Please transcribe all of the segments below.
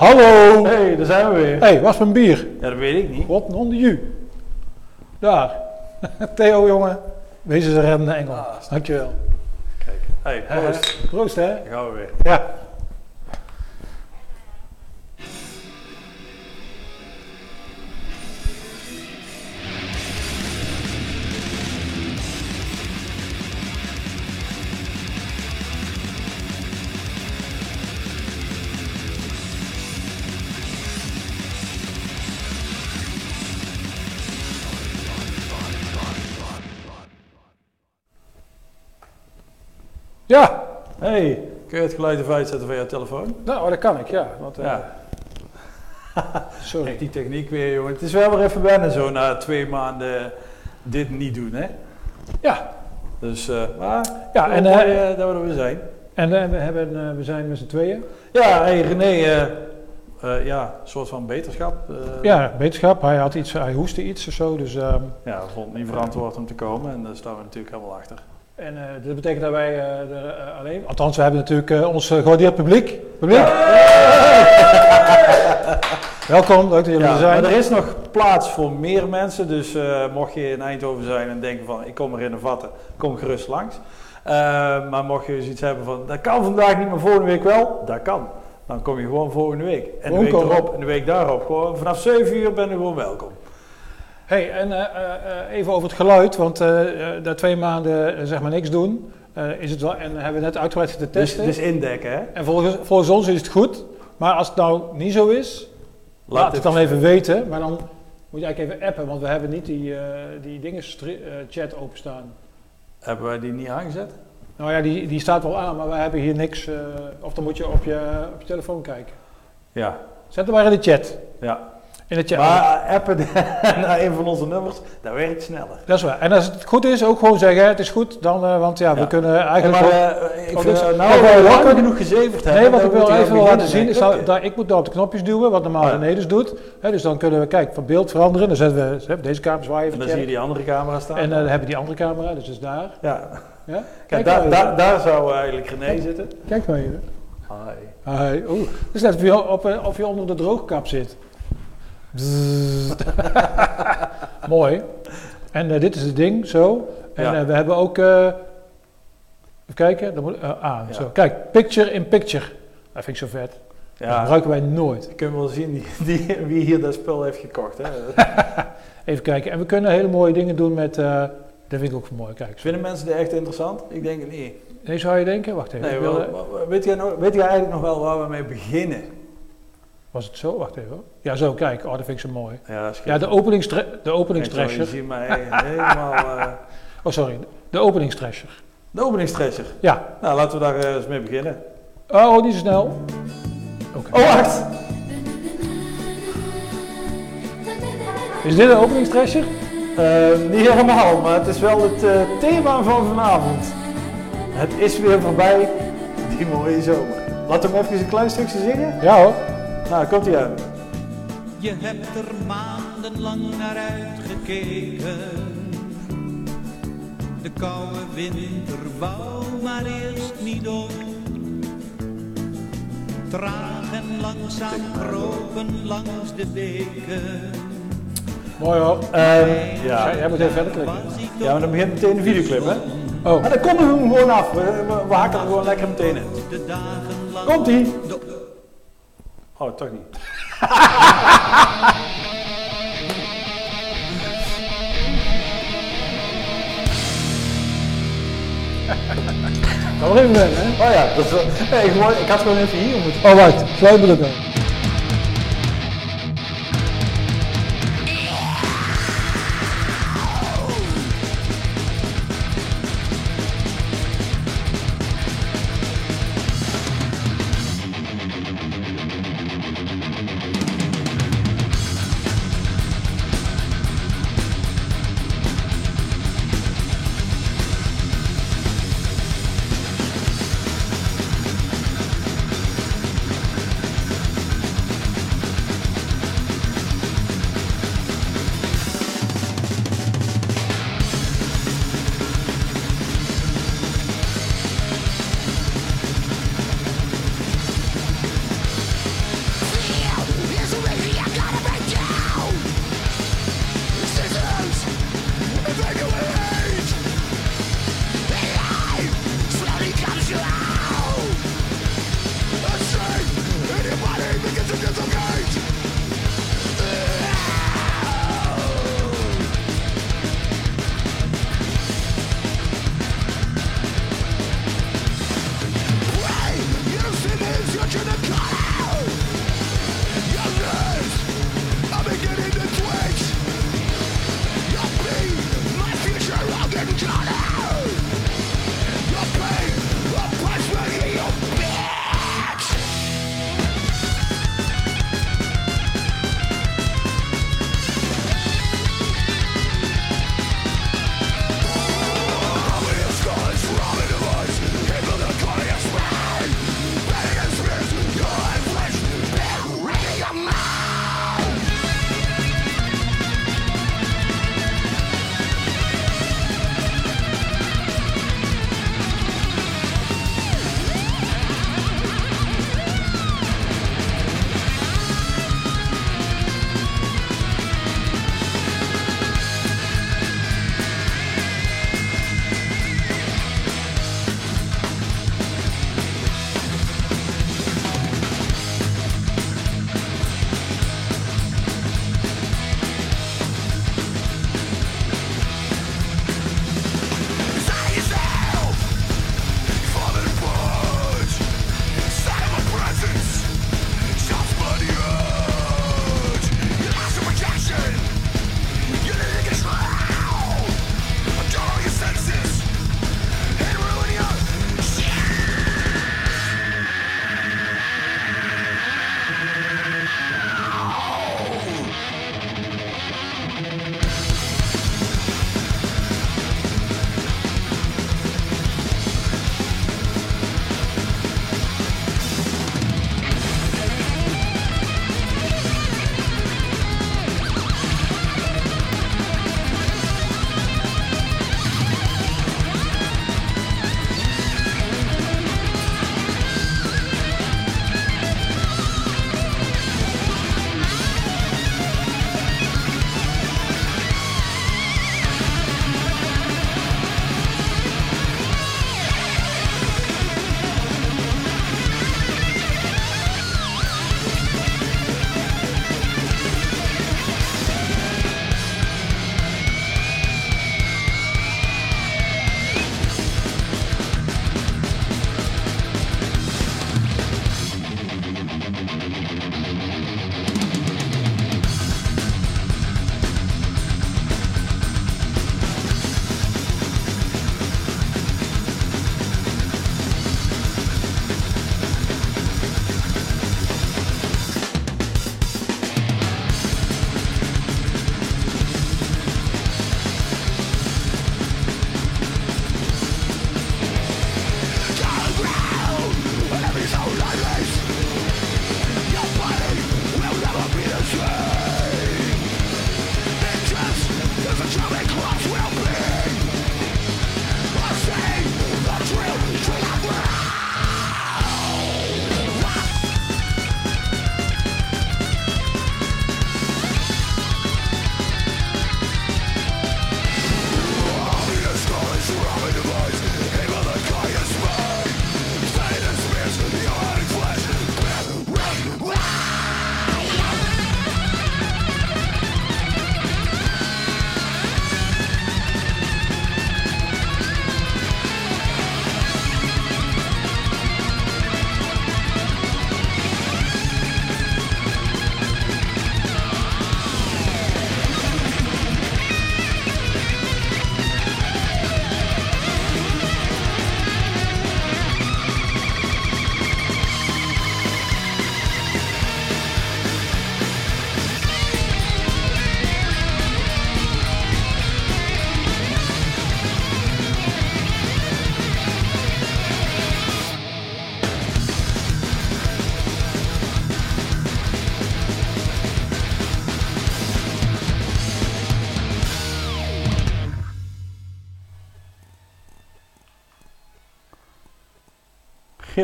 Hallo! Hé, hey, daar zijn we weer. Hé, hey, was mijn bier? Ja, dat weet ik niet. Wat een onder ju. Daar. Theo, jongen. Wees eens een reddende engel. Ah, Dankjewel. Kijk. Hey, proost. Proost, hè? Gaan we weer. Ja. Ja, Hey, kun je het geluid even uitzetten van jouw telefoon? nou, dat kan ik, ja. Want, eh, Ja. Sorry. Die techniek weer, jongen. Het is wel weer even wennen zo na twee maanden dit niet doen, hè? Ja, Dus, eh maar, Ja, en, mooi, eh, dat we er weer zijn. en we, hebben, we zijn met z'n tweeën. Ja, hey, René, ja, een soort van beterschap. Ja, wetenschap. Hij, had iets, hij hoestte iets of zo. Dus, ehm, Ja, vond het niet verantwoord om te komen en daar staan we natuurlijk helemaal achter. En eh, dat betekent dat wij eh, er eh, alleen... Althans, we hebben natuurlijk ons uh, gewaardeerd publiek. Publiek? Welkom, leuk dat jullie Ja, er zijn. maar er is nog plaats voor meer mensen, dus mocht je in Eindhoven zijn en denken van ik kom er in een vatten, kom gerust langs. Maar mocht je zoiets hebben van dat kan vandaag niet, maar volgende week wel, dat kan. Dan kom je gewoon volgende week. En de week erop en de week daarop. Gewoon vanaf 7 uur ben je gewoon welkom. Hey, en eh, eh, even over het geluid, want eh na twee maanden zeg maar niks doen, is het wel, en hebben we net uitgebreid zitten Dus, testen. dus indekken hè. En volgens, volgens ons is het goed, maar als het nou niet zo is, laat, het dan even weten. Maar dan moet je eigenlijk even appen, want we hebben niet die, die dingen chat openstaan. Hebben wij die niet aangezet? Nou ja, die, die staat wel aan, maar wij hebben hier niks. of dan moet je op je, op je telefoon kijken. Ja, Zet hem maar in de chat. ja. In de chat. Maar appen naar een van onze nummers, dat werkt sneller. Dat is waar. En als het goed is, ook gewoon zeggen: het is goed. Dan, eh, want ja, we kunnen eigenlijk. maar eh, ik Oh, vind, dus- eh, Kijk, nou, we lachen- lang genoeg gezeverd hebben. Nee, wat ik wil je even laten zien is dat, dat ik moet nou op de knopjes duwen, wat normaal Ja. René doet. Dus dan kunnen we, kijk, van beeld veranderen. Dan zetten we deze camera zwaaien En dan zie je die andere camera staan. En eh, dan hebben we die andere camera, dus dat is daar. ja. Ja? Kijk, daar, even. daar, daar zou eigenlijk René zitten. Kijk maar even. Hi. Hi. Oeh, het is net of je, op, of je onder de droogkap zit. Mooi. En eh, dit is het ding, zo. En Ja. eh, we hebben ook... eh, even kijken. Dan moet, aan, Ja. zo. Kijk, picture in picture. Dat vind ik zo vet. Dat Ja, gebruiken wij nooit. je kunt wel zien die, die, wie hier dat spul heeft gekocht. Hè. Even kijken. En we kunnen hele mooie dingen doen met... dat vind ik ook mooi. Kijk. zo. Vinden mensen dit echt interessant? Ik denk het niet. Nee, zou je denken? Wacht even. Nee, wil, wel- weet, jij nog, weet jij eigenlijk nog wel waar we mee beginnen? Was het zo? Wacht even. hoor. Ja, zo. Kijk. Oh, dat vind ik zo mooi. Ja, dat is Ja, de openingstre de Je openingstrasher. ziet mij helemaal... eh, Oh, sorry. De openingstrasher. de openingstresser. Ja. Nou, laten we daar eh, eens mee beginnen. Oh, niet zo snel. Oké. Oh, wacht! Is dit een openingstrasher? Eh, niet helemaal, maar het is wel het thema van vanavond. Het is weer voorbij, die mooie zomer. Laten we hem even een klein stukje zingen. Ja hoor. Nou, komt hij aan. Je hebt er maandenlang naar uitgekeken. De koude winter wou maar eerst niet om. Traag en langzaam kropen langs de weken. Mooi hoor. Eh, Ja, jij moet even verder klikken. Ja, maar dan begint meteen de videoclip, hè? Oh, Maar dan komen we hem gewoon af. We, we, we hakken er gewoon lekker meteen in. de Oh, toch niet. kan wel even hè? Oh ja, dat is wel, nee, gewoon, ik had gewoon even hier moeten. Oh, wacht. Sluitdrukken.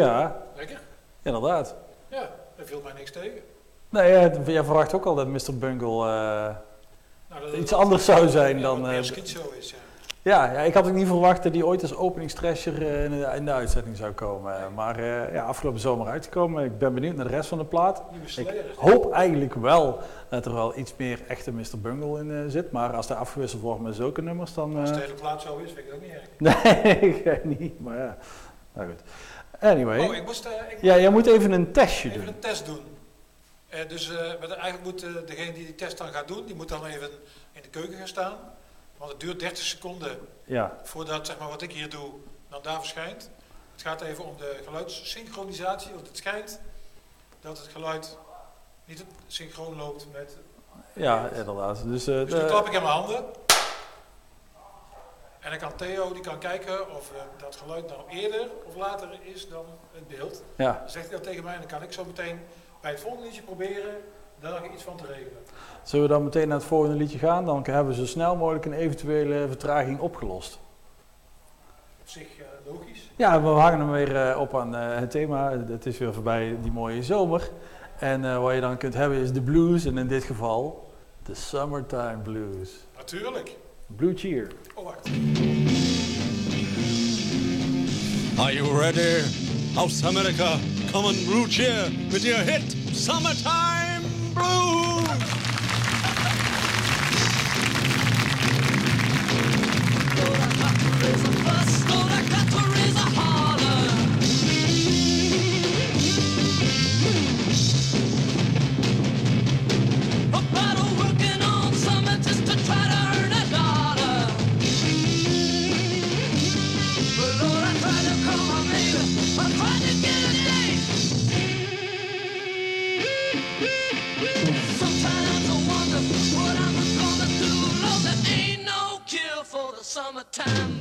Ja, Lekker? inderdaad. Ja, daar viel mij niks tegen. Nee, jij- jij verwacht ook al dat Mr. Bungle eh, Nou, dat iets anders zou zijn dan... eh, schizo is, ja. ja, ja, ik had ook niet verwacht dat die ooit als openingstrasher eh, in, de, in de uitzending zou komen. Maar eh, ja, afgelopen zomer uitgekomen. Ik ben benieuwd naar de rest van de plaat. Ik hoop eigenlijk wel dat er wel iets meer echte Mr. Bungle in zit. Maar als er afgewisseld wordt met zulke nummers, dan... Als de hele plaat zo is, vind ik ook niet erg. nee, ik niet. Maar ja, nou goed. Anyway. Oh, ik moest eh, ik Ja, jij moet even een testje even doen. een test doen. Eh, dus eh, eigenlijk moet degene die die test dan gaat doen, die moet dan even in de keuken gaan staan. Want het duurt 30 seconden Ja, voordat zeg maar, wat ik hier doe, dan daar verschijnt. Het gaat even om de geluidssynchronisatie, want het schijnt dat het geluid niet synchroon loopt met... ja inderdaad. Dus, Dus de- klap ik in mijn handen. En dan kan Theo die kan kijken of eh, dat geluid nou eerder of later is dan het beeld. ja. Dan zegt hij dat tegen mij en dan kan ik zo meteen bij het volgende liedje proberen daar nog iets van te regelen. Zullen we dan meteen naar het volgende liedje gaan? Dan hebben we zo snel mogelijk een eventuele vertraging opgelost. Op zich eh, logisch. Ja, we hangen hem weer eh, op aan het thema. Het is weer voorbij die mooie zomer. En wat je dan kunt hebben is de blues. En in dit geval de Summertime Blues. Natuurlijk. Blue Cheer. Are you ready? House America, come on, blue cheer with your hit, Summertime Blues. summertime.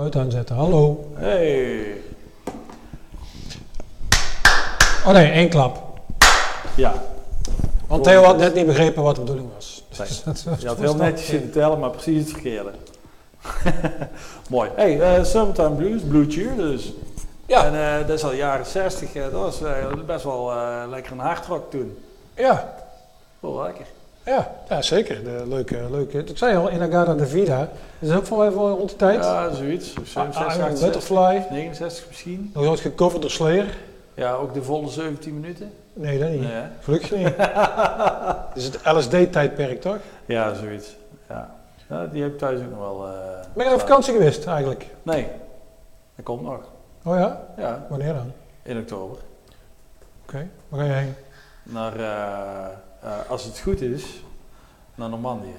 Geluid aanzetten, hallo. Hey. Oh nee, één klap. Ja, Want Theo had net niet begrepen wat de bedoeling was. Nee. Dus dat was- je had heel netjes zitten tellen, maar precies het verkeerde. Mooi. Hey, eh, Summertime Blues, Blue Cheer dus. Ja. En eh, dat is al jaren 60. eh, dat was best wel lekker een hardrock toen. Ja, Wel lekker. Ja, ja, zeker. De leuke, leuke. Ik zei al, Inagada de Vida. Dat is ook voor even rond de tijd. Ja, zoiets. 67, Ah, ah, 68, Butterfly. 69 misschien. Nog ooit gecoverd door Slayer? Ja, ook de volle 17 minuten. Nee, dat niet. Nee? Gelukkig niet. Het is het LSD-tijdperk, toch? Ja, zoiets. Ja. ja, die heb ik thuis ook nog wel. eh, Ben je op vakantie geweest, eigenlijk? Nee, dat komt nog. Oh ja? Ja, Wanneer dan? in oktober. Oké, waar ga je heen? Naar, eh, eh, als het goed is, naar Normandië.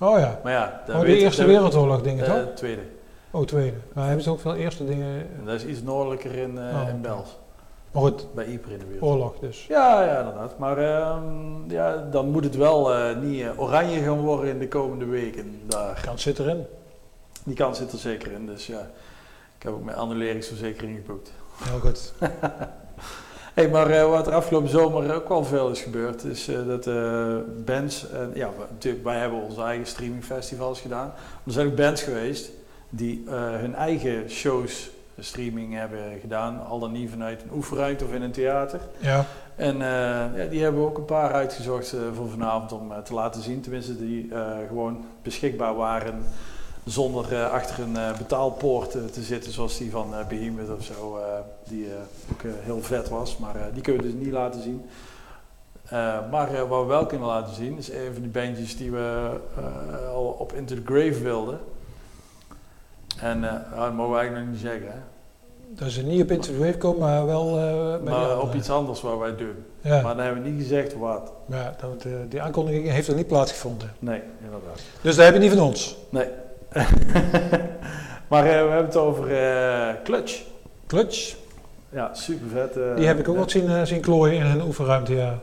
Oh ja. Maar ja, Oh, de weet- Eerste Wereldoorlog dingen, eh, toch? tweede. Oh, tweede. Maar hebben ze ook veel eerste dingen... En dat is iets noordelijker in, eh Oh, in. Bels. Maar goed, Bij Ypres in de buurt. oorlog dus. Ja, ja, inderdaad. Maar ehm, ja, dan moet het wel niet oranje gaan worden in de komende weken. Daar. Kans zit erin. Die kans zit er zeker in. Dus ja, ik heb ook mijn annuleringsverzekering geboekt. Heel goed. Hey, maar eh, wat er afgelopen zomer ook wel veel is gebeurd, is eh, dat eh, bands, en ja, we- natuurlijk, wij hebben onze eigen streamingfestivals gedaan. Maar er zijn ook bands geweest die hun eigen shows streaming hebben gedaan, al dan niet vanuit een oefenruimte of in een theater. Ja. En ja, die hebben we ook een paar uitgezocht voor vanavond om te laten zien. Tenminste, die gewoon beschikbaar waren zonder eh, achter een eh, betaalpoort eh, te zitten, zoals die van eh Behemoth of zo, die ook heel vet was. Maar die kunnen we dus niet laten zien. Maar wat we wel kunnen laten zien, is een van die bandjes die we al op Into the Grave wilden. En dat mogen we eigenlijk nog niet zeggen, hè? Dat ze niet op Into the Wave komen, maar wel bij maar op iets anders wat wij doen. Ja, Maar dan hebben we niet gezegd wat. ja dat, die aankondiging heeft er niet plaatsgevonden. Nee, inderdaad. Dus dat heb je niet van ons. Nee. maar eh, we hebben het over eh, Clutch. Clutch, Ja, super vet. die heb ik ook wat zien, eh, zien klooien in een oefenruimte, ja.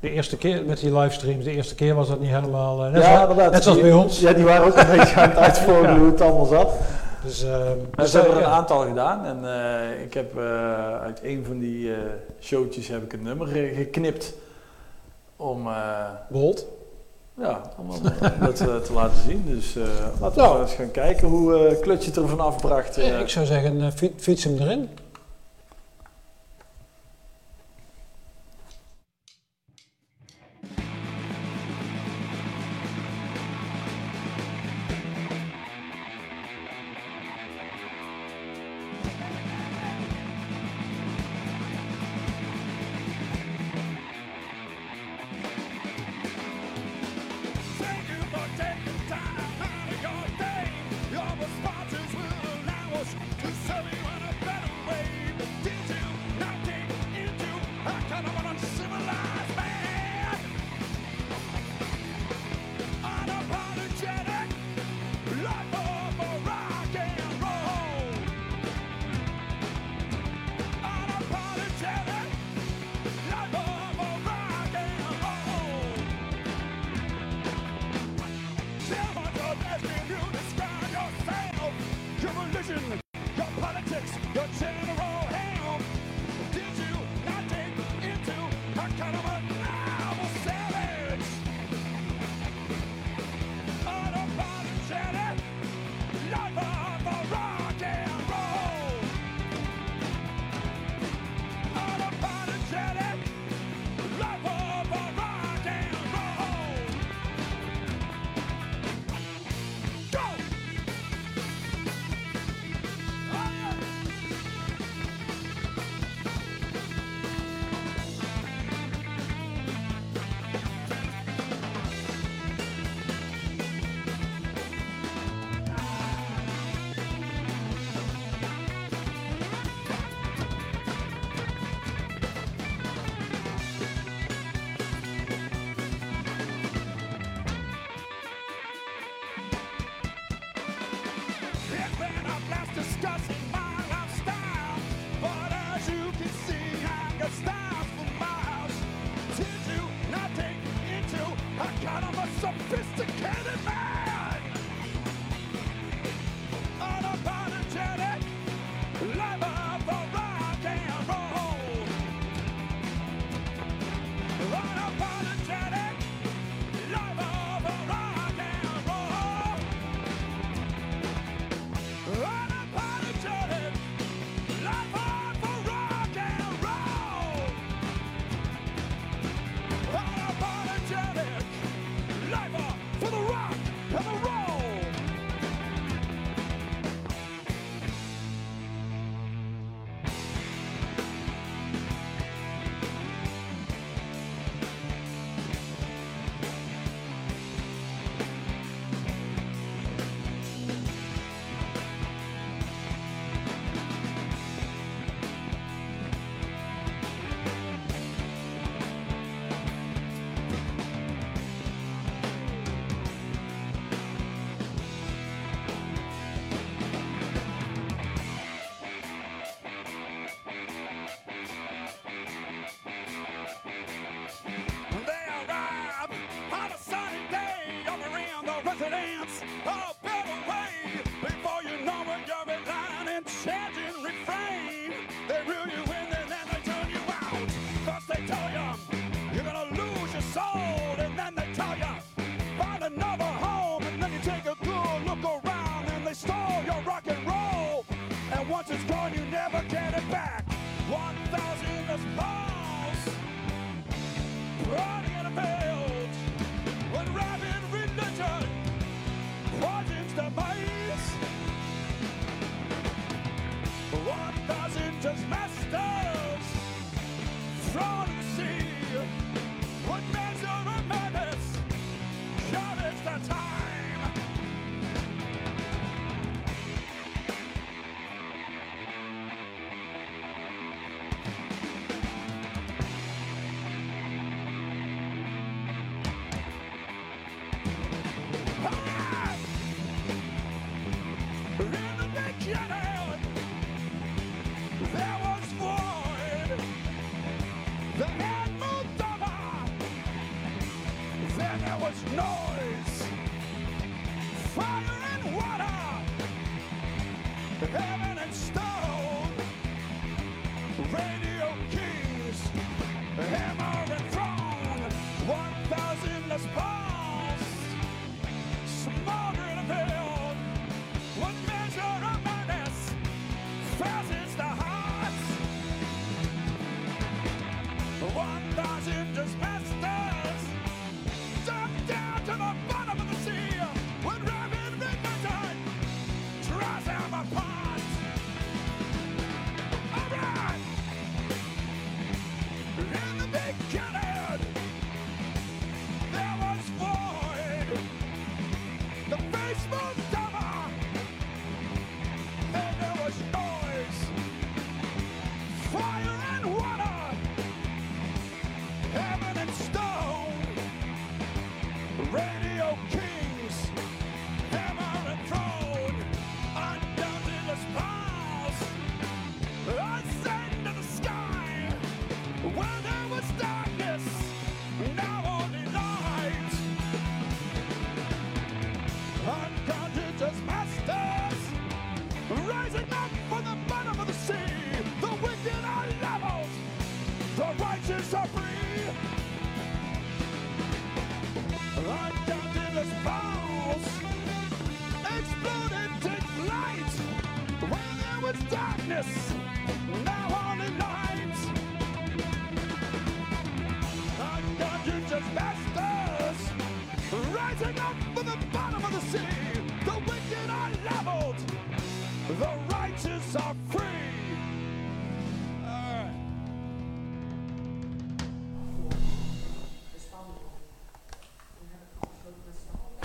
De eerste keer met die livestreams, de eerste keer was dat niet helemaal... eh, net, ja, zoals, net zoals bij ons. Ja, die waren ook een beetje aan het uitvogelen Ja. hoe het allemaal zat. Dus, eh, Dus dus we hebben er ja. een aantal gedaan. En eh, ik heb eh, uit een van die eh, showtjes heb ik een nummer eh, geknipt. Om, eh, Bold. Ja, om, om dat eh, te laten zien. Dus eh, laten we Nou. eens gaan kijken hoe eh Clutch het er vanaf bracht. eh. Ja, ik zou zeggen, eh, fiet- fiets hem erin.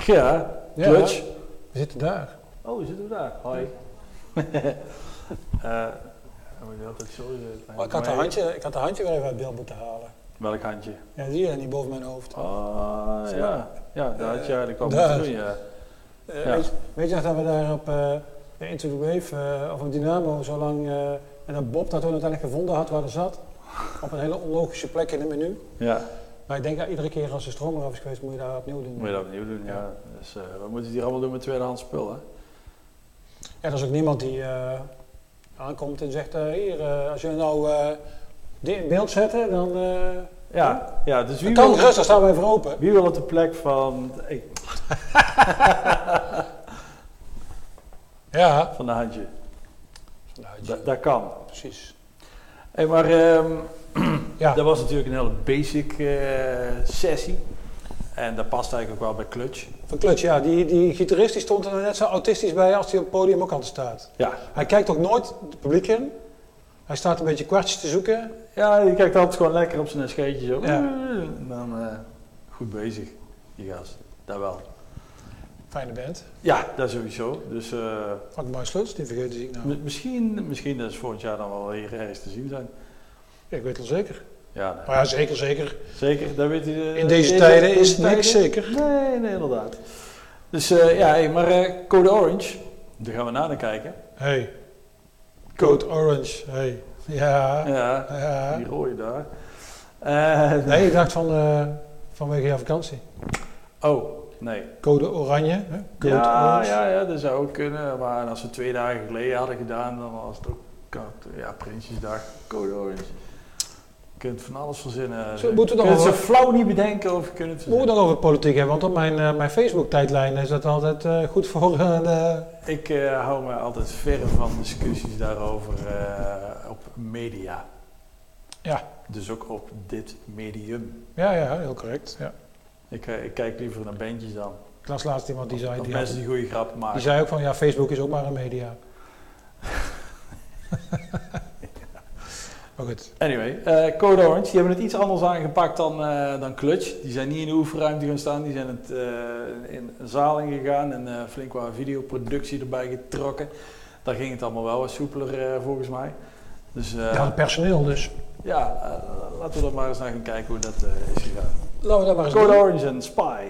Ja, Clutch. We zitten daar. Oh, we zitten daar. Hoi. Eh, oh, ik, had een handje, ik had een handje wel even uit beeld moeten halen. Welk handje? Ja, zie je, niet boven mijn hoofd. Ah, ja. Ja, daar had je eh, eigenlijk al moeten doen, ja. Eh, weet, je, nog dat we daar op uh, de Into the Wave, of op Dynamo, zo lang... en dat Bob dat we uiteindelijk gevonden had waar hij zat. Op een hele onlogische plek in het menu. Ja. Maar ik denk dat iedere keer als de stroom eraf is geweest, moet je daar opnieuw doen. Moet je dat opnieuw doen, ja. Dus eh, wat moeten ze hier allemaal doen met tweedehands spullen? Ja, er is ook niemand die eh, aankomt en zegt, eh, hier, als jullie nou dit in beeld zetten, dan Ja, ja dus wie kan daar staan wij voor open. wie wil op de plek van, ik, Ja, van de handje? Vanuit Da- dat kan. precies. Hey, maar ehm, Ja, dat was natuurlijk een hele basic eh, sessie. En dat past eigenlijk ook wel bij Clutch. van Klutsch, ja, die, die gitarist die stond er net zo autistisch bij als hij op het podium ook altijd staat. Ja, Hij kijkt ook nooit het publiek in. Hij staat een beetje kwartjes te zoeken. ja die kijkt altijd gewoon lekker op zijn scheetje zo. Ja. En dan eh, goed bezig, die gast. Dat wel. Fijne band. Ja, dat sowieso. Dus eh, Frank Mooi Sluts, die vergeten zie ik nou. misschien, misschien dat ze volgend jaar dan wel hier ergens te zien zijn. Ja, ik weet het wel zeker. Ja, nee. Maar ja, zeker, zeker. zeker. Dat weet je, eh, In deze tijden is niks zeker. Nee, nee, inderdaad. Dus eh, ja, hey, maar eh, Code Orange, daar gaan we naar naar kijken. Hey, Code Orange. Hey. Ja, Ja, ja. die rode daar. Nee, ik dacht van, vanwege jouw vakantie. Oh, nee. Code Oranje. Hè? Code Ja, Orange. ja, ja, dat zou ook kunnen. Maar als we twee dagen geleden hadden gedaan, dan was het ook ja, Prinsjesdag, Code Orange. Je kunt van alles verzinnen. Zo, moeten we kunt ze wel- flauw niet bedenken of je kunt het We moeten verzinnen. nog over politiek hebben, want op mijn, eh, mijn Facebook-tijdlijn is dat altijd eh, goed voor eh, Ik hou me altijd ver van discussies daarover op media. Ja. Dus ook op dit medium. ja, ja, heel correct. Ja. Ik, ik kijk liever naar bandjes dan. Ik las laatst iemand die zei, die, mensen die goede grappen maken. die zei ook van, ja, Facebook is ook maar een media. maar goed. Anyway, eh, Code Orange, die hebben het iets anders aangepakt dan, eh, dan Clutch. Die zijn niet in de oefenruimte gaan staan, die zijn het, eh, in een zaal ingegaan en flink wat videoproductie erbij getrokken. Daar ging het allemaal wel wat soepeler volgens mij. Dus Ja, het personeel dus. ja, laten we er maar eens naar gaan kijken hoe dat is gegaan. Laten we dat maar eens Code doen. Orange en Spy.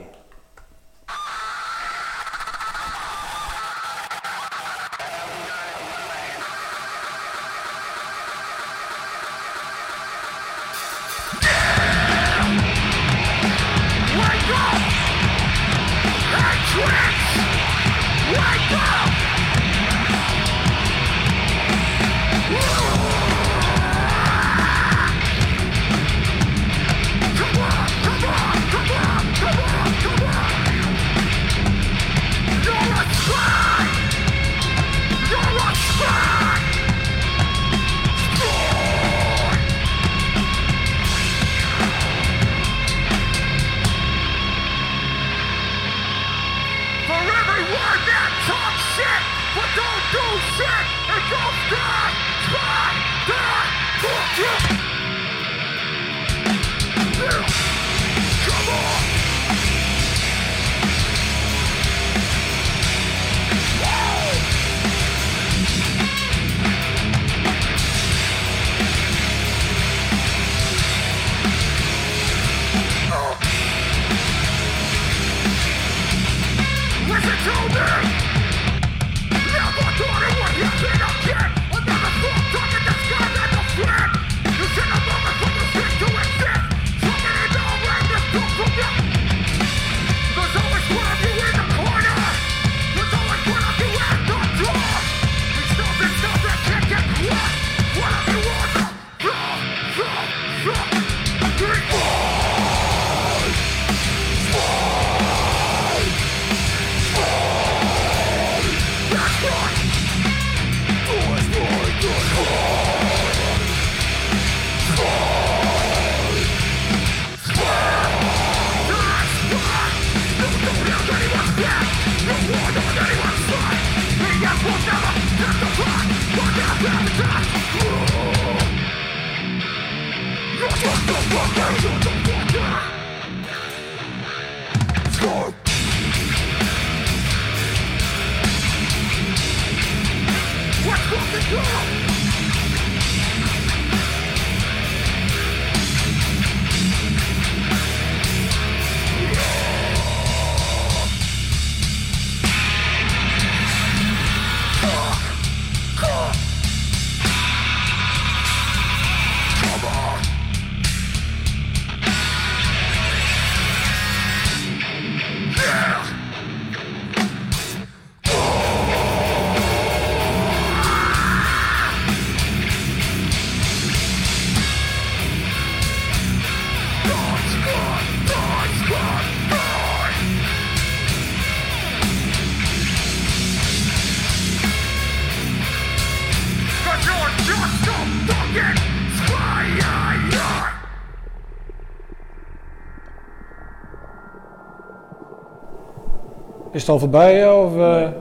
Het al voorbij of... eh? Nee.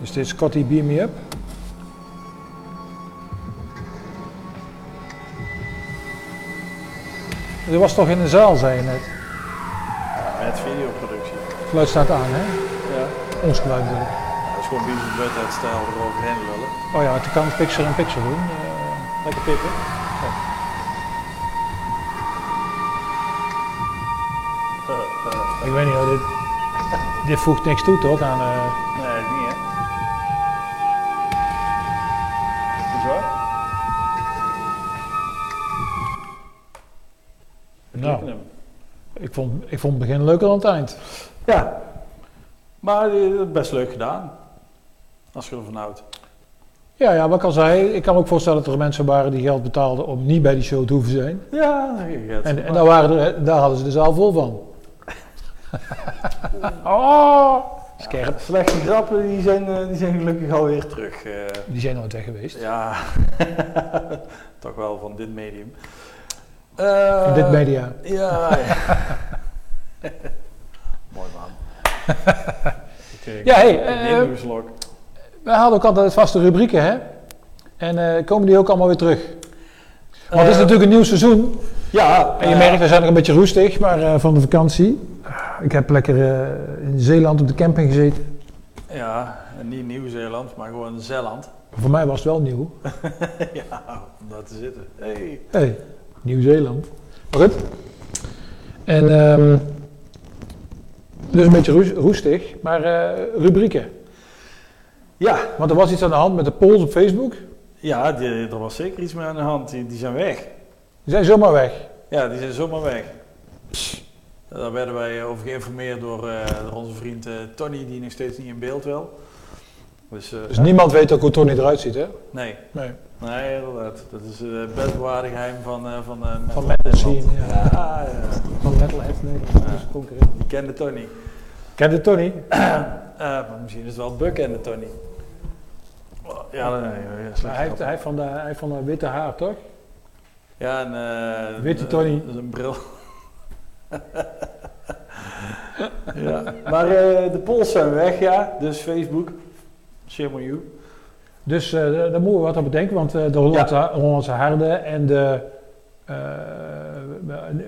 Is dit Scotty Beam Me Up? Dat was toch in de zaal, zei je net. Met videoproductie. Het geluid staat aan, hè? Ja. Ons geluid bedoel ik. Dat is gewoon Beavis Butthead stijl eroverheen lullen. Oh ja, het kan picture in picture doen. Eh, Lekker pippen. Ik weet niet, hoor, dit, dit voegt niks toe toch aan... eh, Nee, niet hè. Is waar? nou, ik vond, ik vond het begin leuker dan het eind. Ja. Maar eh, best leuk gedaan. Als je ervan houdt. Ja, ja, wat ik al zei, ik kan me ook voorstellen dat er mensen waren die geld betaalden om niet bij die show te hoeven zijn. Ja, gaat En, en daar, waren er, daar hadden ze de zaal vol van. oh, scherp. Slechte grappen die zijn, eh, die zijn gelukkig alweer terug. eh. Die zijn nooit weg geweest. ja, toch wel van dit medium. Eh, Van dit media. Ja, ja. Mooi man. Ja, hey, eh, een slok. Wij hadden ook altijd vaste rubrieken, hè? En eh, komen die ook allemaal weer terug? Want het is Eh, natuurlijk een nieuw seizoen. Ja, En je eh, merkt, we zijn nog een beetje roestig, maar eh, van de vakantie. Ik heb lekker eh, in Zeeland op de camping gezeten. Ja, en niet Nieuw-Zeeland, maar gewoon Zeeland. Voor mij was het wel nieuw. ja, om daar te zitten. Hey. hey, Nieuw-Zeeland. Maar goed. En ehm, dus een beetje roes- roestig, maar eh, rubrieken. Ja, Want er was iets aan de hand met de polls op Facebook. ja die, er was zeker iets mee aan de hand. Die, die zijn weg. Die zijn zomaar weg. Ja, die zijn zomaar weg. Daar werden wij over geïnformeerd door, eh, door onze vriend eh, Tony, die nog steeds niet in beeld wil. Dus, eh, Dus niemand weet ook hoe Tony eruit ziet, hè? nee, Nee. nee, inderdaad. Dat is het uh, best bewaarde geheim van, eh van, eh, Van Metal Metal Nederland. Ja. Ja, ja. Van Metalhead, nee. Dat is een concurrent. Die kende Tony. Ken je Tony? Eh, maar misschien is het wel Buck kende Tony. Ja, nee, nee, ja, slecht hij, heeft, hij, heeft van de, hij van de witte haar, toch? Ja, en... eh, Witte de- Tony. dat is een bril. ja, maar eh, de polls zijn weg, ja. Dus Facebook, shame on you. Dus eh, daar moeten we wat aan bedenken, want eh, de Hollandse, Hollandse harde en de... eh,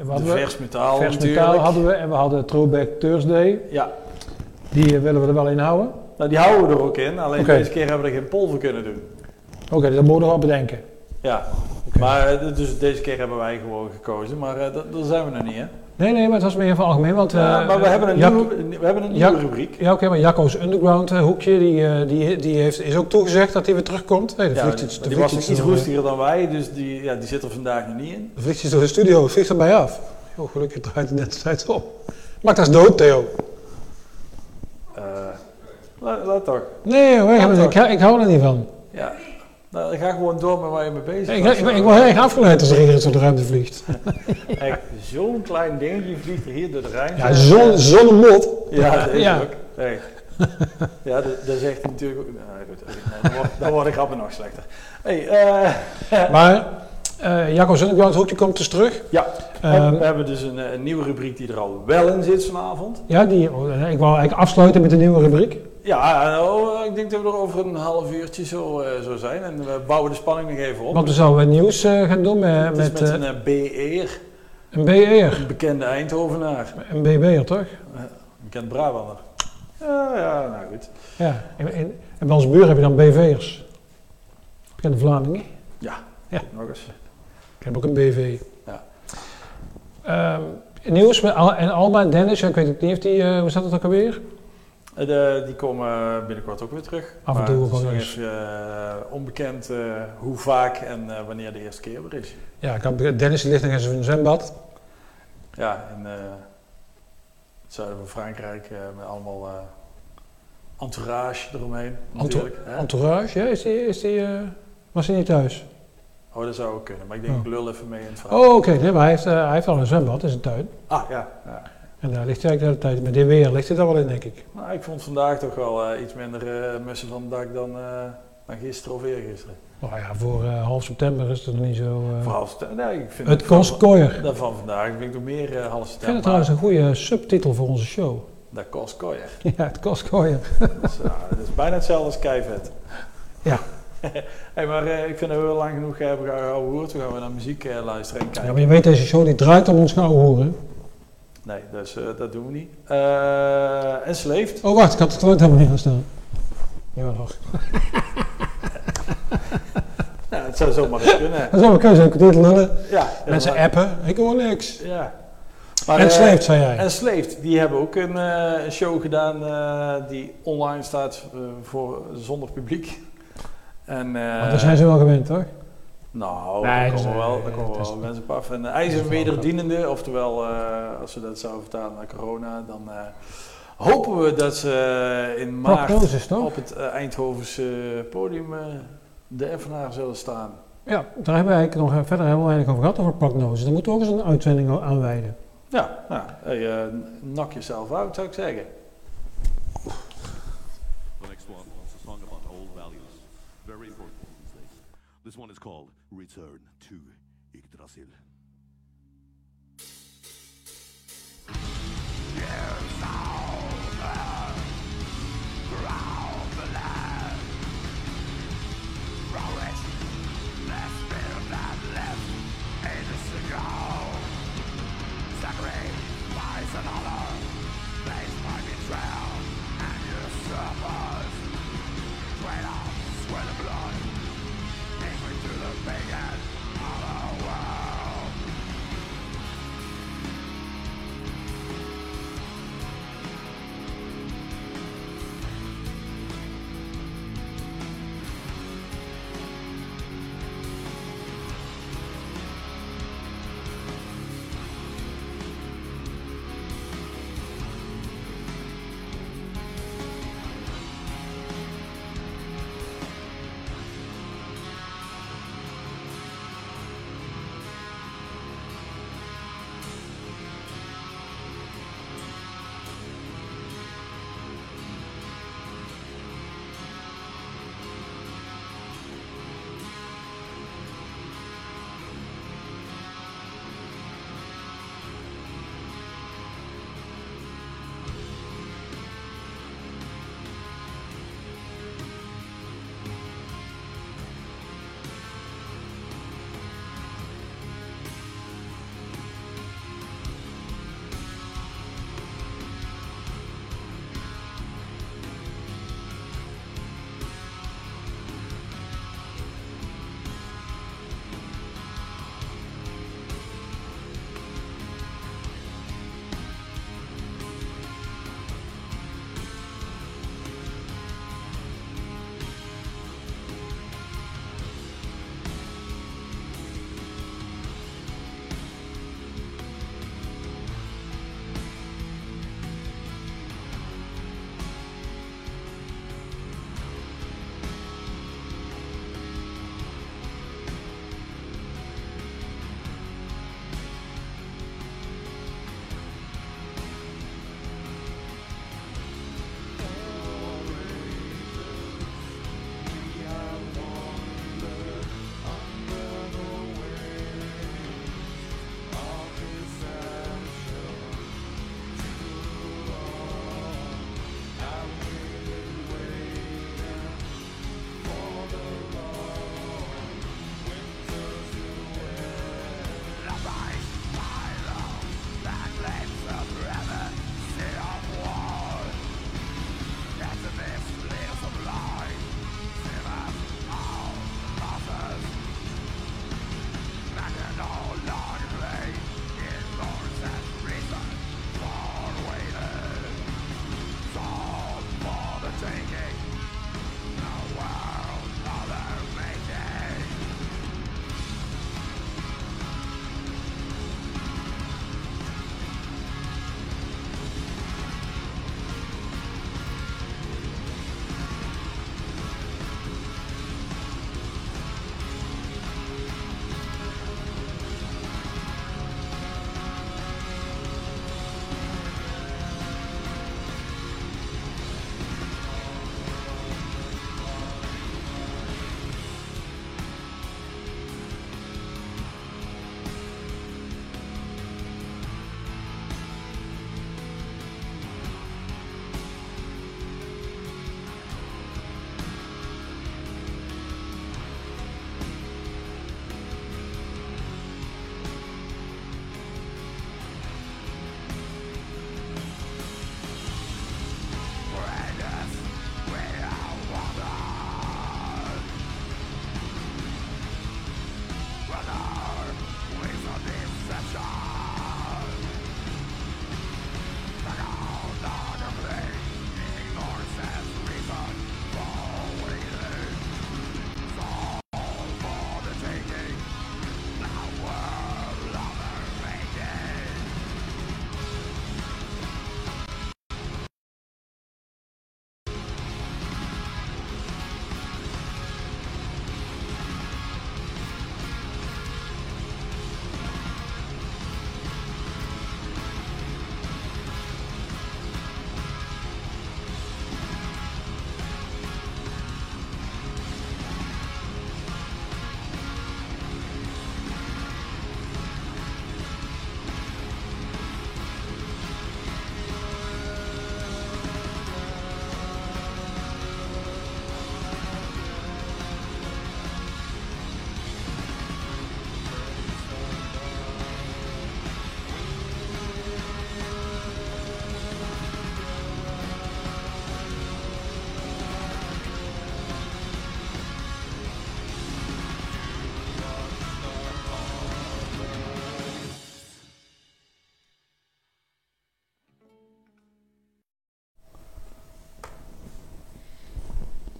wat de we, vers metaal vers natuurlijk. metaal hadden we en we hadden Throwback Thursday. Ja, Die eh, willen we er wel in houden. nou die houden we er ook in. Alleen deze keer hebben we er geen poll voor kunnen doen. Oké, dat moeten we wel bedenken. Ja, maar eh, dus deze keer hebben wij gewoon gekozen. Maar eh, dat- zijn we nog niet, hè? Nee, nee, maar het was meer van algemeen, want... Ja, eh, maar we hebben een, nieuwe, we hebben een nieuwe rubriek. Ja, oké, maar Jacco's Underground hoekje, die, die, die heeft, is ook toegezegd dat hij weer terugkomt. Nee, de Ja, vliegt iets, de die vliegt was iets rustiger dan wij, dus die, ja, die zit er vandaag nog niet in. De vliegt iets door de studio, vliegt erbij af. Oh, gelukkig draait het net de tijd op. Maak dat eens dood, Theo. Eh, laat, laat toch. Nee hoor, ik, ik, ik hou er niet van. Ja, nou, ga gewoon door met waar je mee bezig Ik, was. ik, ik word heel erg afgeleid als er iedereen door de ruimte vliegt. Echt, zo'n klein dingetje vliegt er hier door de ruimte. Ja, zo'n zonnemot. Ja, dat is Ja. ook. Echt. Ja, dat, dat zegt hij natuurlijk ook. Nou, goed, nee, dan, wordt, dan worden grappen nog slechter. Hey, eh, Maar eh Jacco's Underground hoekje komt dus terug. ja, Ehm, we hebben dus een, eh, een nieuwe rubriek die er al wel in zit vanavond. ja, die, oh, ik wou eigenlijk afsluiten met een nieuwe rubriek. Ja, nou, ik denk dat we er over een half uurtje zo, eh, zo zijn. En we bouwen de spanning nog even op. Want we zouden nieuws eh, gaan doen met, met, met eh, een eh, BE'er, een BE'er. een bekende Eindhovenaar, Een BB'er, toch? een bekend Brabander. Ja, ja, nou goed. Ja. En, en, en bij onze buren heb je dan BV'ers. Bekende Vlamingen. Ja, Ja. nog eens. Ik heb ook een BV. Ja. Ehm, nieuws met Al en Alma en Dennis. Ik weet het niet of die, eh, hoe staat het ook alweer? Eh, de- die komen binnenkort ook weer terug. Af en toe het is gewoon nog eens. even eh, onbekend eh, hoe vaak en wanneer de eerste keer weer is. Ja, Dennis ligt nog in zijn zwembad. Ja, in het zuiden van Frankrijk met allemaal entourage eromheen. hè? Entourage, ja, is die, is die, was hij niet thuis? Oh, dat zou ook kunnen, maar ik denk Oh. ik lul even mee in het verhaal. Oh, oké. Nee, maar hij heeft, hij heeft al een zwembad in zijn tuin. Ah, ja. ja. En daar ligt hij eigenlijk de hele tijd. Met dit weer ligt hij daar wel in, denk ik. Nou, ik vond vandaag toch wel eh, iets minder eh mussen van het dak dan, dan gisteren of eergisteren. Nou ja, voor half september is het nog niet zo... eh, Vooral, st- nee, ik vind het kost kooier. Van vandaag vind ik nog meer half Ik vind het september. trouwens een goede subtitel voor onze show. Dat kost kooier. ja, het kost kooier. Dat is, ja, dat is bijna hetzelfde als keivet. Ja. hey, maar ik vind dat we lang genoeg hebben gehouden hoort. Toen gaan we naar muziek luisteren en Ja, kijken. maar je weet, deze show die draait om ons gouden hoeren. Nee, dus, eh, dat doen we niet. Eh Enslaved. Oh, wacht, ik had het gewoon helemaal niet gaan staan. Ja, nog. Ja, het zou zomaar eens kunnen. Dan zou ik kunnen ook dit lullen. Ja, Mensen maar- appen, ik hoor niks. Ja. En eh, Sleeft, zei jij. Enslaved, die hebben ook een eh, show gedaan die online staat voor, zonder publiek. En, Want daar zijn ze wel gewend, toch? Nou, Nee, daar dat is- komen wel, nee, daar komen is- wel mensen op af. En uh, hij is dat een is wel wederdienende, oftewel eh, als we dat zouden vertalen naar corona, dan eh, hopen we dat ze eh, in maart op het eh, Eindhovense podium eh, de Evenaar zullen staan. Ja, daar hebben we eigenlijk nog eh, verder heel weinig over gehad, over prognoses. Daar moeten we ook eens een uitzending aan aanwijden. Ja, nou, hey, eh, knock jezelf out zou ik zeggen. The next one is a song about old values. Very important these days. This one is called Return to Yggdrasil. Angry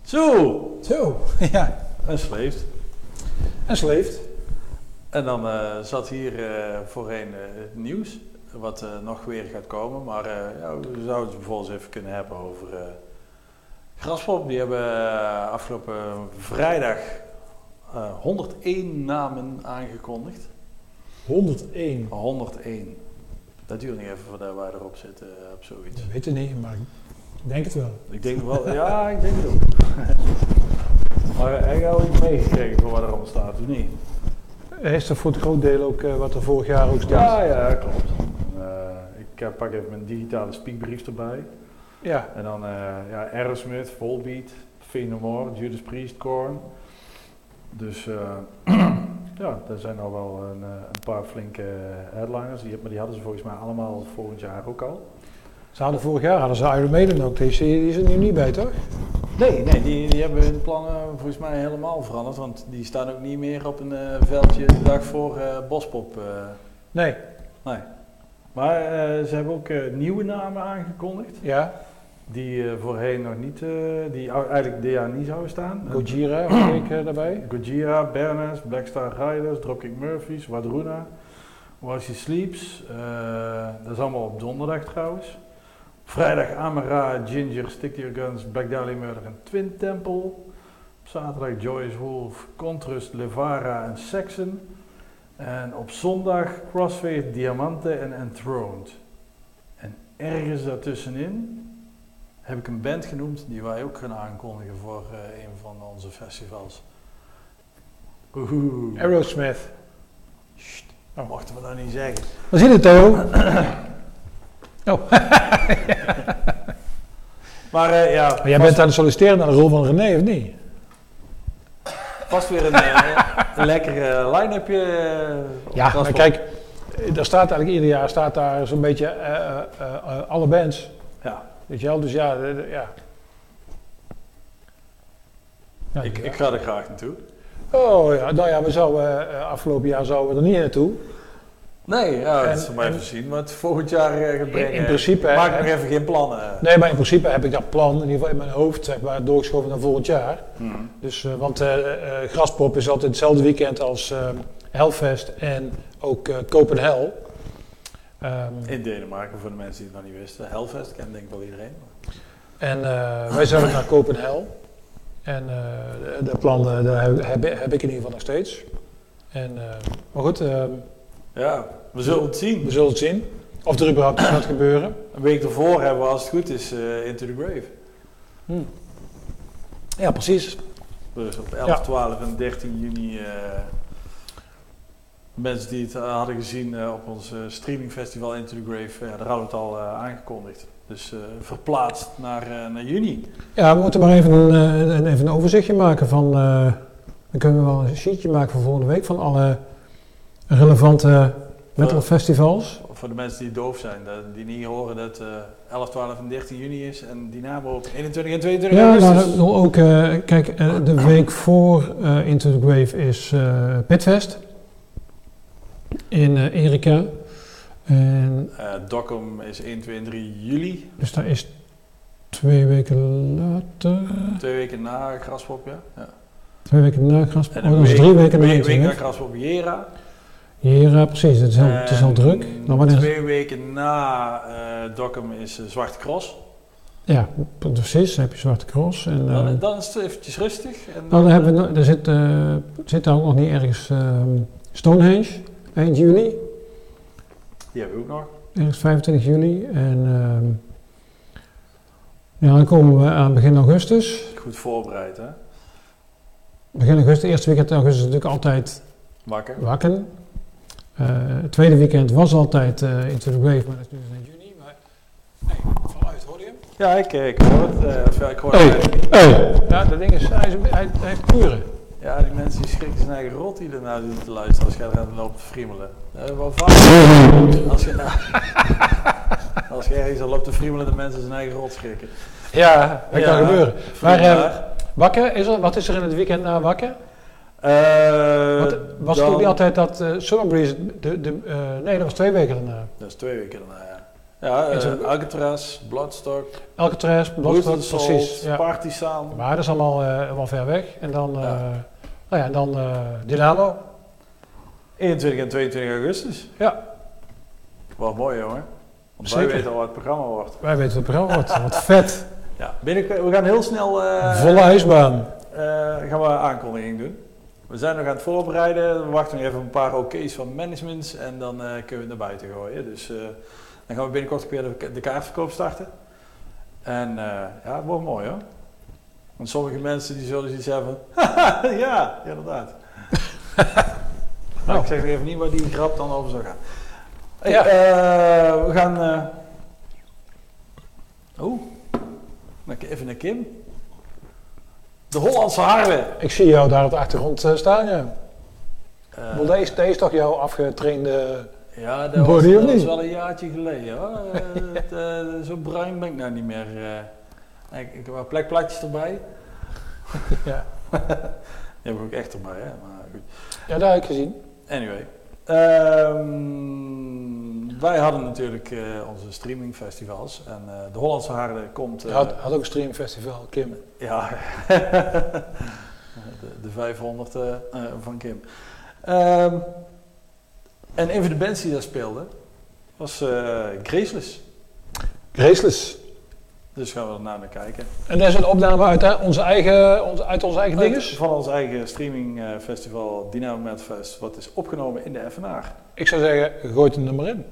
Zo, Zo, ja. en sleeft. En sleeft. En dan eh, zat hier eh, voorheen eh, het nieuws, wat nog weer gaat komen. Maar ja, we zouden het bijvoorbeeld even kunnen hebben over Graspop. Die hebben afgelopen vrijdag eh, 101 namen aangekondigd. 101. 101. Dat duurt niet even voordat wij erop zitten op zoiets. Ik weet het niet, maar ik denk het wel. Ik denk wel, ja, ik denk het ook. maar heb je al iets meegekregen van wat er allemaal staat, of niet? Is er voor het groot deel ook eh, wat er vorig jaar ook staat? Ja, ja, klopt. Eh, ik eh, pak even mijn digitale speakbrief erbij. Ja. En dan eh ja, Aerosmith, Volbeat, Fenomore, Judas Priest, Korn. Dus eh, ja, er zijn al wel een, eh, een paar flinke headliners. Die, maar die hadden ze volgens mij allemaal volgend jaar ook al. Ze hadden vorig jaar hadden ze Iron Maiden ook. Die, is er nu niet bij, toch? Nee, nee die, die hebben hun plannen volgens mij helemaal veranderd. Want die staan ook niet meer op een eh, veldje de dag voor eh, Bospop. eh. Nee. nee. Maar ze hebben ook nieuwe namen aangekondigd. Ja. Die voorheen nog niet, die eigenlijk dit jaar niet zouden staan. Gojira ik daarbij. Gojira, Bernes, Blackstar Riders, Dropkick Murphys, Wadruna, She Sleeps. dat is allemaal op donderdag trouwens. Vrijdag Amara, Ginger, Stick to Your Guns, Black Dahlia Murder en Twin Temple. Op zaterdag Joyce Wolf, Contrast, Levara en Saxon. En op zondag Crossfade, Diamante en Enthroned. En ergens daartussenin heb ik een band genoemd die wij ook gaan aankondigen voor eh, een van onze festivals. Oeh. Aerosmith. Dat mochten we dat niet zeggen. Waar zit het, Theo? oh, Maar eh, ja, maar jij bent aan het solliciteren naar de rol van René, of niet? vast weer een, eh, een lekker line-upje. eh, Ja, maar kijk, daar staat eigenlijk ieder jaar staat daar zo'n beetje alle bands. Ja, Weet je wel, dus ja, de- de- ja. Ja, ik, ik ga er graag naartoe. Oh ja, nou ja, we zouden, afgelopen jaar zouden we er niet naartoe. Nee, ja, dat is maar en- even zien wat het volgend jaar eh, gaat brengen. in principe, Maak nog even geen plannen. Nee, maar in principe heb ik dat plan, in ieder geval in mijn hoofd, zeg maar, doorgeschoven naar volgend jaar. Hmm. Dus, eh, want eh, eh, Graspop is altijd hetzelfde weekend als eh Hellfest en ook eh Copenhagen. Ehm, In Denemarken, voor de mensen die het nog niet wisten. Hellfest kent denk ik wel iedereen. en eh, wij zouden naar Copenhagen. En eh, de, de plan daar heb, heb, heb ik in ieder geval nog steeds. En, eh, maar goed, eh, Ja, we zullen het zien. we zullen het zien. Of er überhaupt iets gaat gebeuren. Een week ervoor hebben we, als het goed is, eh, Into the Grave. Ja, precies. Dus op 11, Ja. 12 en 13 juni. eh, mensen die het hadden gezien eh, op ons streamingfestival Into the Grave, ja, daar hadden we het al aangekondigd. Dus verplaatst naar, naar juni. Ja, we moeten maar even een, even een overzichtje maken van... dan kunnen we wel een sheetje maken voor volgende week van alle relevante metal Ja. festivals. Voor de mensen die doof zijn, die niet horen dat eh 11, 12 en 13 juni is en Dynamo op 21 en 22 Ja, nou, augustus. bedoel ook, eh, kijk, eh, de week voor eh, Into the Grave is eh Pitfest in eh, Erika. En Eh, Dokkum is 1, 2 en 3 juli. dus daar is twee weken later, Twee weken na Graspop, ja. ja. twee weken na Graspop, oh, dat is drie weken na Graspop Jera. Ja, precies, het is, al, het is al En druk. Nou, wanneer- Twee weken na eh Dokkum is eh, Zwarte Cross. Ja, precies, dan heb je Zwarte Cross. En, Dan, eh, dan is het eventjes rustig. En nou, dan hebben we, er zit, eh, zit daar ook nog niet ergens ehm, Stonehenge, eind juli. Die hebben we ook nog. Ergens 25 juli. En ehm, ja, dan komen we aan begin augustus. Goed voorbereid, hè? Begin augustus, eerste weekend augustus is natuurlijk altijd Wakker. wakken. Eh, het tweede weekend was altijd eh Into the Grave, maar dat is nu in juni. Maar nee, vanuit, hoorde je hem? Ja, ik, ik hoor het. eh, ik hoor Hey. het eigenlijk niet. Hey. Ja, dat ding is, hij, is, hij, hij heeft kuren. Ja, die mensen die schrikken zijn eigen rot die ernaar zitten te luisteren als er aan loopt te friemelen. Wel vaak. Als je, nou, als je ergens al loopt te friemelen, de mensen zijn eigen rot schrikken. Ja, dat Ja, kan gebeuren. Maar eh, wakker, is er, wat is er in het weekend na wakker? Eh, Want, was het ook niet altijd dat eh Summer Breeze, de, de, eh, nee dat was twee weken daarna. Dat is twee weken daarna, ja. Ja, eh Alcatraz, Bloodstock, Alcatraz, Bloodstock, precies. Ja. Party Sound. Maar dat is allemaal wel ver weg. En dan, Ja. nou ja, en dan Dynamo. 21 en 22 augustus. Ja, Wat mooi jongen. Want wij weten al wat het programma wordt. wij weten wat het programma wordt. Wat vet. Ja, binnen, we gaan heel snel Volle ijsbaan. gaan we een aankondiging doen. We zijn nog aan het voorbereiden. We wachten nog even op een paar oké's van managements en dan eh, kunnen we het naar buiten gooien. Dus eh, dan gaan we binnenkort ook weer de, de kaartverkoop starten. En eh, ja, het wordt mooi hoor. Want sommige mensen die zullen iets hebben. ja, inderdaad. nou, ik zeg nog even niet waar die grap dan over zou gaan. Hey, Ja. we gaan. eh Oh, even naar Kim. De Hollandse Harwe. Ik zie jou daar op de achtergrond eh, staan, ja. Eh, deze, deze is toch jouw afgetrainde... ja, dat was, Body of dat was niet? wel een jaartje geleden hoor. Eh, zo bruin ben ik nou niet meer. ik, ik heb wel plekplatjes erbij. Ja. Die heb ik ook echt erbij, hè. Maar goed. Ja, daar heb ik gezien. Anyway. Ehm, wij hadden natuurlijk eh, onze streamingfestivals. En eh, de Hollandse Harde komt... Je eh, had, had ook een streamfestival, Kim. Ja, de, de 500 eh, eh, van Kim. Ehm, en een van de bands die daar speelde was eh Graceless. Graceless. Dus gaan we er naar kijken. En dat is een opname uit, hè, onze eigen, onze, uit onze eigen dinges. Van ons eigen streamingfestival Dynamo Madfest, wat is opgenomen in de FNR. Ik zou zeggen, gooi het er maar in.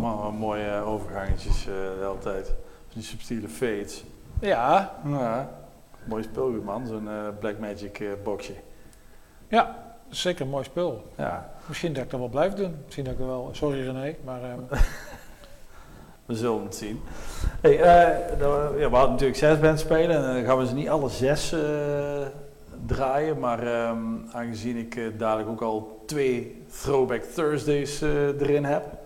Wat mooie overgangetjes eh, de hele tijd. Die subtiele fades. Ja, Ja, mooi speelgoed man, zo'n eh, Black Magic eh, boxje. ja, zeker een mooi spul. Ja, Misschien dat ik dat wel blijf doen. Misschien dat ik wel... Sorry René, maar... ehm, we zullen het zien. Hey, nou, ja, we hadden natuurlijk zes bands spelen en dan gaan we ze niet alle zes draaien. Maar ehm, aangezien ik dadelijk ook al twee Throwback Thursdays erin heb,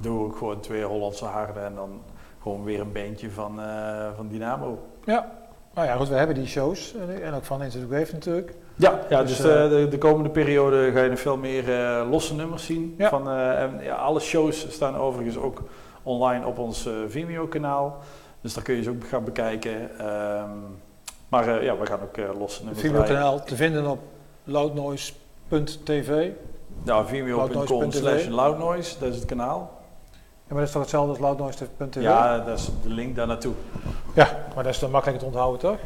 doe ik gewoon twee Hollandse harden en dan gewoon weer een bandje van, eh, van Dynamo. ja, nou ja, goed, we hebben die shows. eh, En ook van Grave natuurlijk. Ja, ja Dus, dus, eh, de, de komende periode ga je nog veel meer losse nummers zien. Ja. Van, en, ja, alle shows staan overigens ook online op ons Vimeo-kanaal. Dus daar kun je ze ook gaan bekijken. Ehm, maar ja, we gaan ook losse nummers. Vimeo-kanaal te vinden op loudnoise.tv. Nou, vimeo.com slash loudnoise, dat is het kanaal. Ja, maar dat is toch hetzelfde als loudnoise.tv? Ja, dat is de link daar naartoe. Ja, maar dat is dan makkelijk te onthouden, toch?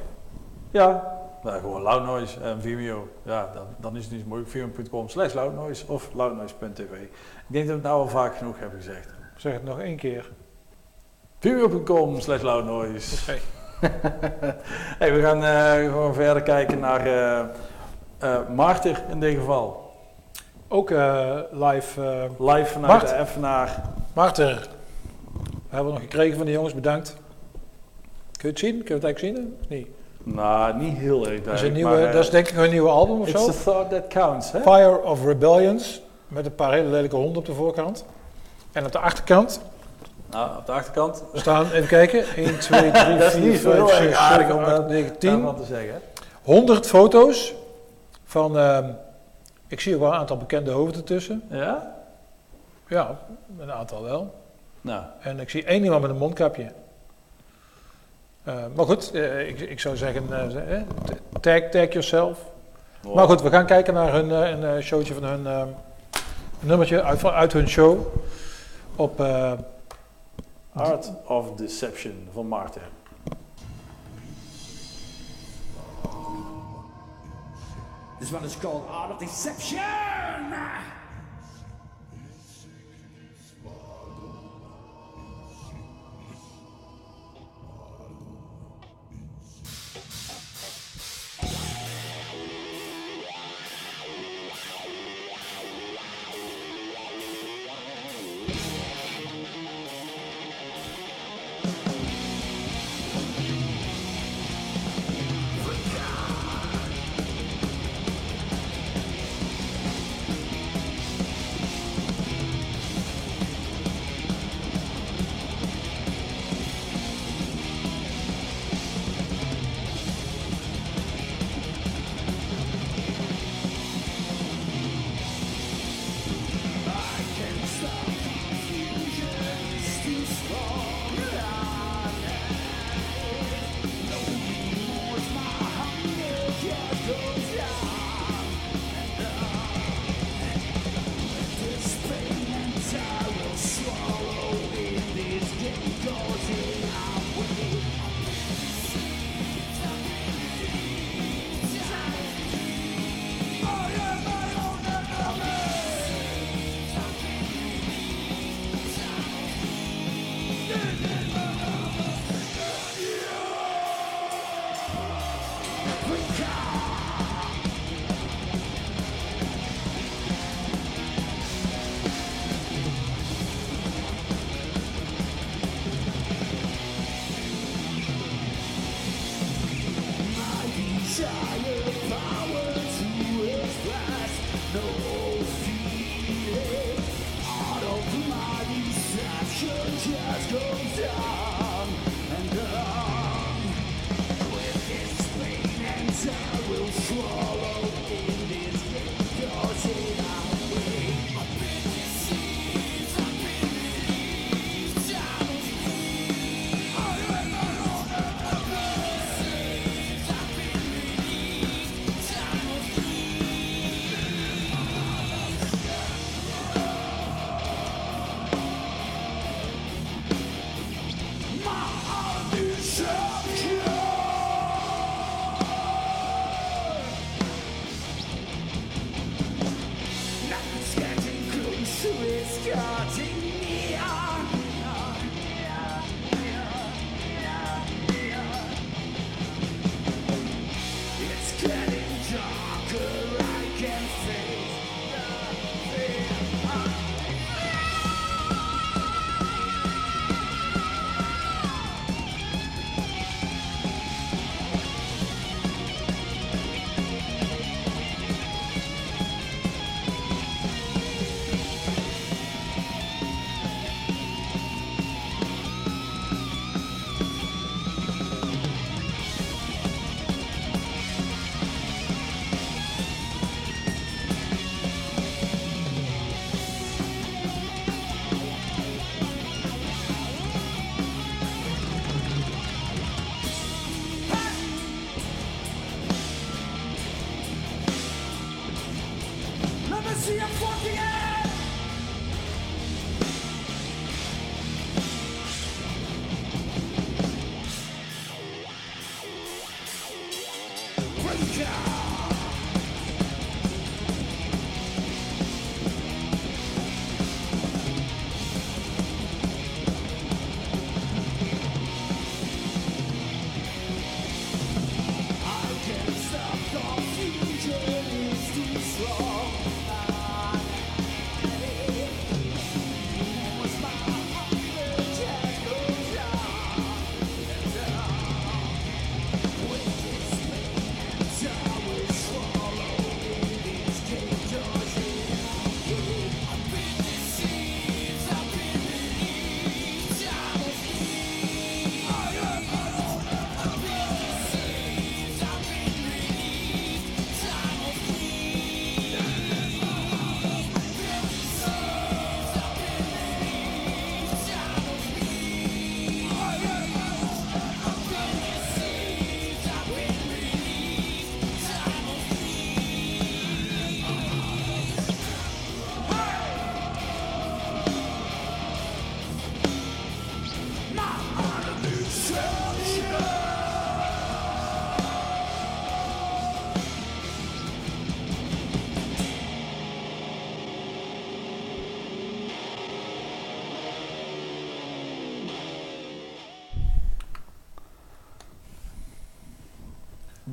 Ja, nou, gewoon loudnoise en Vimeo. Ja, dan, dan is het niet zo moeilijk. Vimeo.com slash loudnoise of loudnoise.tv. Ik denk dat we het nou al vaak genoeg hebben gezegd. Zeg het nog één keer. Vimeo.com slash loudnoise. Oké. Hey, we gaan eh, gewoon verder kijken naar eh, Marter in dit geval. Ook live. Live vanuit Mart. de Effenaar. Maarten, we hebben we nog gekregen van de jongens, bedankt. Kun je het zien? Kun je het eigenlijk zien? Nee. Nou, niet heel erg Dat is, een nieuwe, maar, eh, dat is denk ik een nieuwe album of It's zo. the thought that counts, hè? Fire of Rebellions. Met een paar hele lelijke honden op de voorkant. En op de achterkant Nou, op de achterkant. staan, even kijken, 1, 2, 3, Dat is 4, niet zo 5, heel erg 6, aardig 7, om 8, dat 9, 10. Daarvan te zeggen. hè? 100 foto's van, ehm, ik zie ook wel een aantal bekende hoofden ertussen. Ja? Ja, een aantal wel. Nou, En ik zie één iemand met een mondkapje. Eh, maar goed, eh, ik, ik zou zeggen, eh, tag, tag yourself. Maar goed, we gaan kijken naar hun, een eh, showtje van hun, een nummertje uit, van- uit hun show. Op, eh, Art of Deception van Martin. This one is called Art of Deception.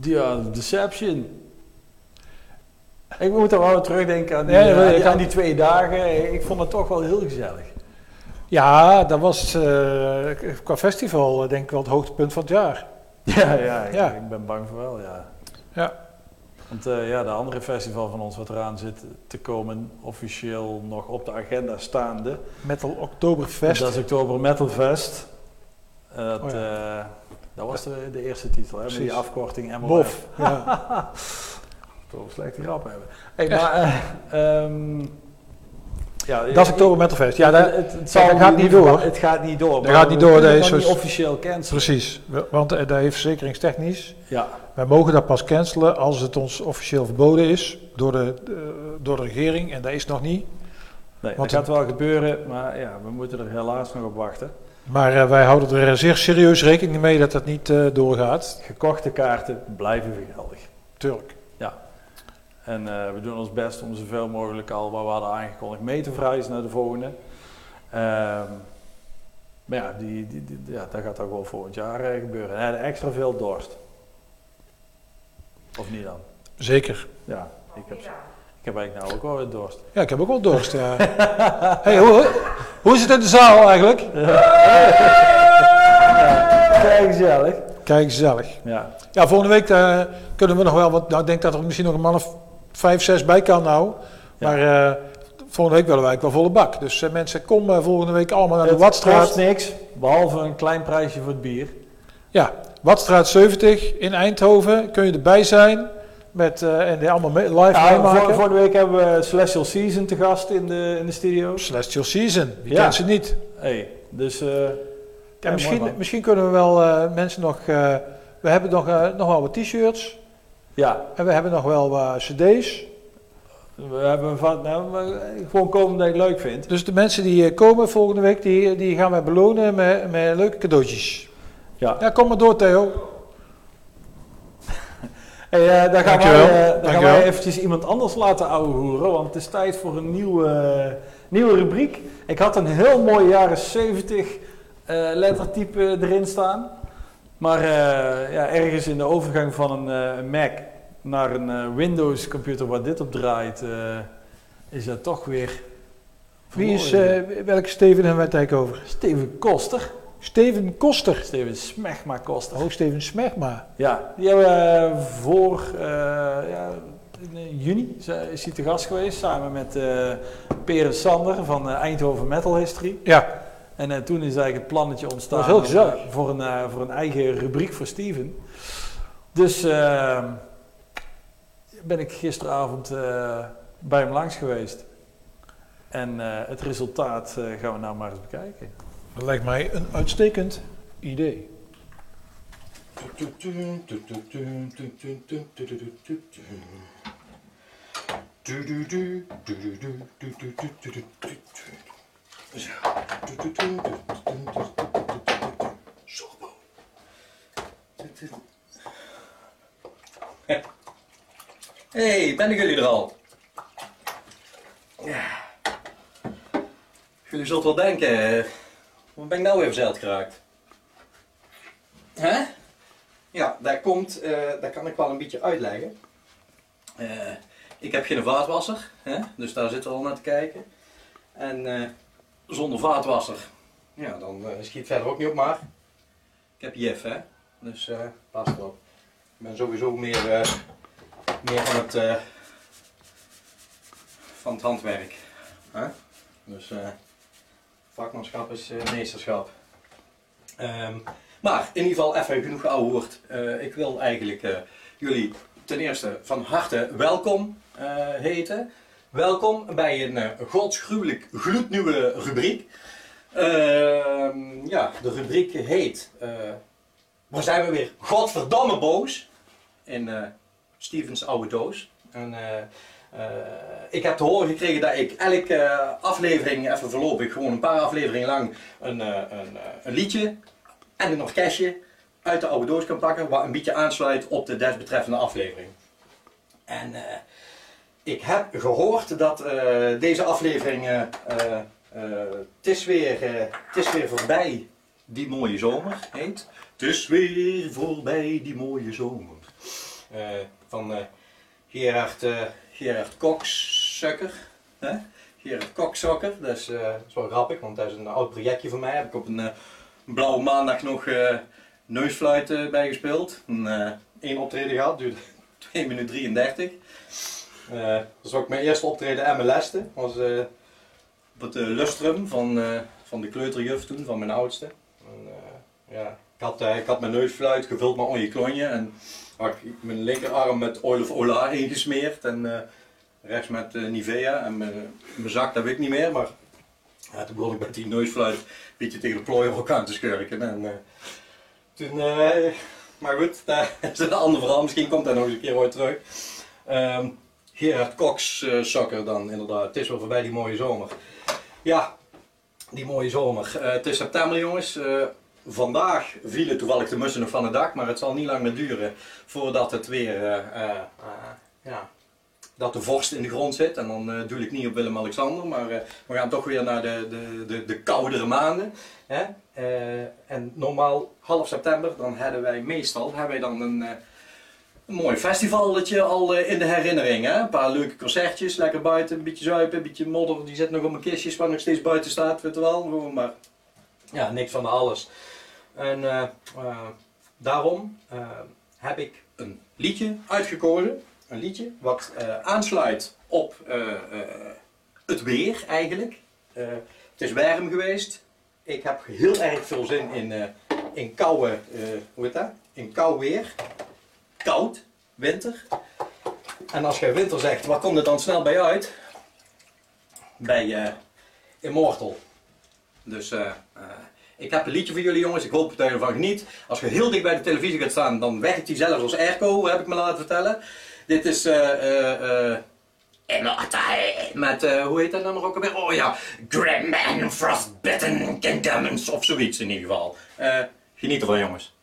Ja, Deception. Ik moet er wel terugdenken aan die, aan die- aan twee dagen. Ik vond het toch wel heel gezellig. Ja, dat was eh, qua festival eh, denk ik wel het hoogtepunt van het jaar. Ja, ja, ik, Ja. ik ben bang voor wel, ja. Ja. Want eh, ja, de andere festival van ons wat eraan zit te komen, officieel nog op de agenda staande. Metal Oktoberfest. Dat is Oktober Metal Fest. Eh, dat, Oh eh, dat was de, de eerste titel, hè, met die afkorting MOF. Bof. Ja. Toch een slechte grap hebben. Hey, maar, eh, ehm, ja, Dat is Oktober Metal Fest. Ja, dat, het, het, ja, dat gaat niet door. Het gaat niet door. Dat gaat niet door, dat is niet officieel cancelen. precies. Want eh, dat heeft verzekeringstechnisch. Ja, Wij mogen dat pas cancelen als het ons officieel verboden is door de, eh, door de regering. En dat is nog niet. nee, Want dat gaat wel gebeuren, maar ja, we moeten er helaas nog op wachten. Maar eh, wij houden er zeer serieus rekening mee dat dat niet eh, doorgaat. Gekochte kaarten blijven geldig. Tuurlijk. En eh, we doen ons best om zoveel mogelijk al wat we hadden aangekondigd mee te verhuizen naar de volgende. Ehm, maar ja, die, die, die- ja, dat gaat ook wel volgend jaar eh, gebeuren. En hij had extra veel dorst. Of niet dan? Zeker. Ja, ik heb, heb eigenlijk nou ook wel weer dorst. Ja, ik heb ook wel dorst. Ja. hey, hoe, hoe is het in de zaal eigenlijk? Kijk, gezellig. Kijk, gezellig. Ja, Ja, volgende week eh, kunnen we nog wel wat. Nou, ik denk dat er misschien nog een man of vijf, zes bij kan nou. Maar eh, volgende week willen wij ook wel volle bak. Dus eh, mensen, kom volgende week allemaal naar de het Watstraat. kost niks, behalve een klein prijsje voor het bier. Ja, Watstraat 70 in Eindhoven. Kun je erbij zijn. Met, eh, en die allemaal live Ja, meemaken. voor, vorige week hebben we Celestial Season te gast in de, in de studio. Celestial Season. Wie Ja. kent ze niet? Hey, dus... eh, Ja, ja, misschien, mooi, misschien kunnen we wel eh, mensen nog... eh, we hebben nog, nog wel wat t-shirts. ja, En we hebben nog wel wat cd's. We hebben van, nou, gewoon komen dat je het leuk vindt. Dus de mensen die eh, komen volgende week, die, die gaan wij belonen met, met leuke cadeautjes. Ja. Ja, kom maar door Theo. Hey, eh, dan gaan, Dankjewel. wij, eh, dan gaan wij eventjes iemand anders laten ouwehoeren, want het is tijd voor een nieuwe, nieuwe rubriek. Ik had een heel mooi jaren 70 eh, lettertype erin staan. Maar eh, ja, ergens in de overgang van een, eh, een Mac naar een eh, Windows computer waar dit op draait, eh, is dat toch weer... Wie is, welke Steven hebben wij het eigenlijk over? Steven Koster. Steven Koster. Steven Smegma Koster. Oh, Steven Smegma. Ja, die hebben we eh, voor eh, ja, in eh, juni is hij te gast geweest samen met eh Per en Sander van Eindhoven Metal History. Ja, En toen is eigenlijk het plannetje ontstaan Dat was heel gezellig. om, voor, een, voor een eigen rubriek voor Steven. Dus eh, ben ik gisteravond bij hem langs geweest. En het resultaat gaan we nou maar eens bekijken. Dat lijkt mij een uitstekend idee. hey, ben jullie er al? Jullie zult wel denken, ben ik nou weer verzeild geraakt? Hè? Ja, dat komt, eh, dat kan ik wel een beetje uitleggen. Eh, ik heb geen vaatwasser, hè? dus daar zitten we al naar te kijken. En eh, zonder vaatwasser, ja, dan schiet verder ook niet op maar. Ik heb jef, hè? dus pas erop. Ik ben sowieso meer, meer van het, van het handwerk. Hè? Dus vakmanschap is eh, meesterschap. Ehm, maar in ieder geval even genoeg ouwe woord. Eh, ik wil eigenlijk eh, jullie ten eerste van harte welkom heten. Welkom bij een godsgruwelijk gloednieuwe rubriek. Ehm, ja, de rubriek heet Waar zijn we weer? Godverdamme boos. In Stevens oude doos. En, eh, ik heb te horen gekregen dat ik elke aflevering, even voorlopig, gewoon een paar afleveringen lang, een, eh, een, eh, een liedje en een orkestje uit de oude doos kan pakken, wat een beetje aansluit op de desbetreffende aflevering. En ik heb gehoord dat deze aflevering, het, is weer, is weer voorbij die mooie zomer heet. Het is weer voorbij die mooie zomer. Van Gerard, Gerard Koksukker. Hè? Gerard Koksukker, dat is, eh, dat is wel grappig, want dat is een oud projectje van mij. Heb ik op een, eh, blauwe maandag nog eh neusfluit bij gespeeld. Een, optreden gehad, duurde 2 minuten 33. Eh, dat was ook mijn eerste optreden MLS-te. was eh, op het lustrum van, van de kleuterjuf toen, van mijn oudste. En, ja, ik, had, eh, ik had mijn neusfluit gevuld met onje klonje en had ik mijn linkerarm met oil of ola ingesmeerd en eh, rechts met eh, Nivea en mijn, zak dat weet ik niet meer, maar toen begon ik met die neusfluit een beetje tegen de plooier aan te schurken. En, toen, maar goed, dat is een ander verhaal, misschien komt dat nog eens een keer ooit terug. Ehm, Gerard Cox sokker dan inderdaad, het is wel voorbij die mooie zomer. Ja, die mooie zomer. Het is september jongens. Vandaag vielen toevallig de mussen nog van het dak, maar het zal niet lang meer duren voordat het weer, eh, eh, eh, ja, dat de vorst in de grond zit. En dan eh, doe ik niet op Willem-Alexander, maar we gaan toch weer naar de, de, de, de koudere maanden. Hè? En normaal half september, dan hebben wij meestal hebben wij dan een, een mooi festivalletje al in de herinnering. Hè? Een paar leuke concertjes, lekker buiten, een beetje zuipen, een beetje modder. Die zit nog op mijn kistjes waar nog steeds buiten staat, weet je wel. Maar ja, niks van alles. En eh, eh, daarom eh, heb ik een liedje uitgekozen. Een liedje wat aansluit op het weer eigenlijk. Het is warm geweest. Ik heb heel erg veel zin in, in koude, hoe heet dat? In koud weer. Koud, winter. En als je winter zegt, waar komt het dan snel bij uit? Bij Immortal. Dus eh, ik heb een liedje voor jullie jongens, ik hoop dat je ervan geniet. Als je heel dicht bij de televisie gaat staan, dan werkt die zelfs als airco, heb ik me laten vertellen. Dit is eh eh eh met, eh, hoe heet dat nummer ook alweer? Oh ja, Grim and Frostbitten Kingdoms of zoiets in ieder geval. Eh, geniet ervan jongens.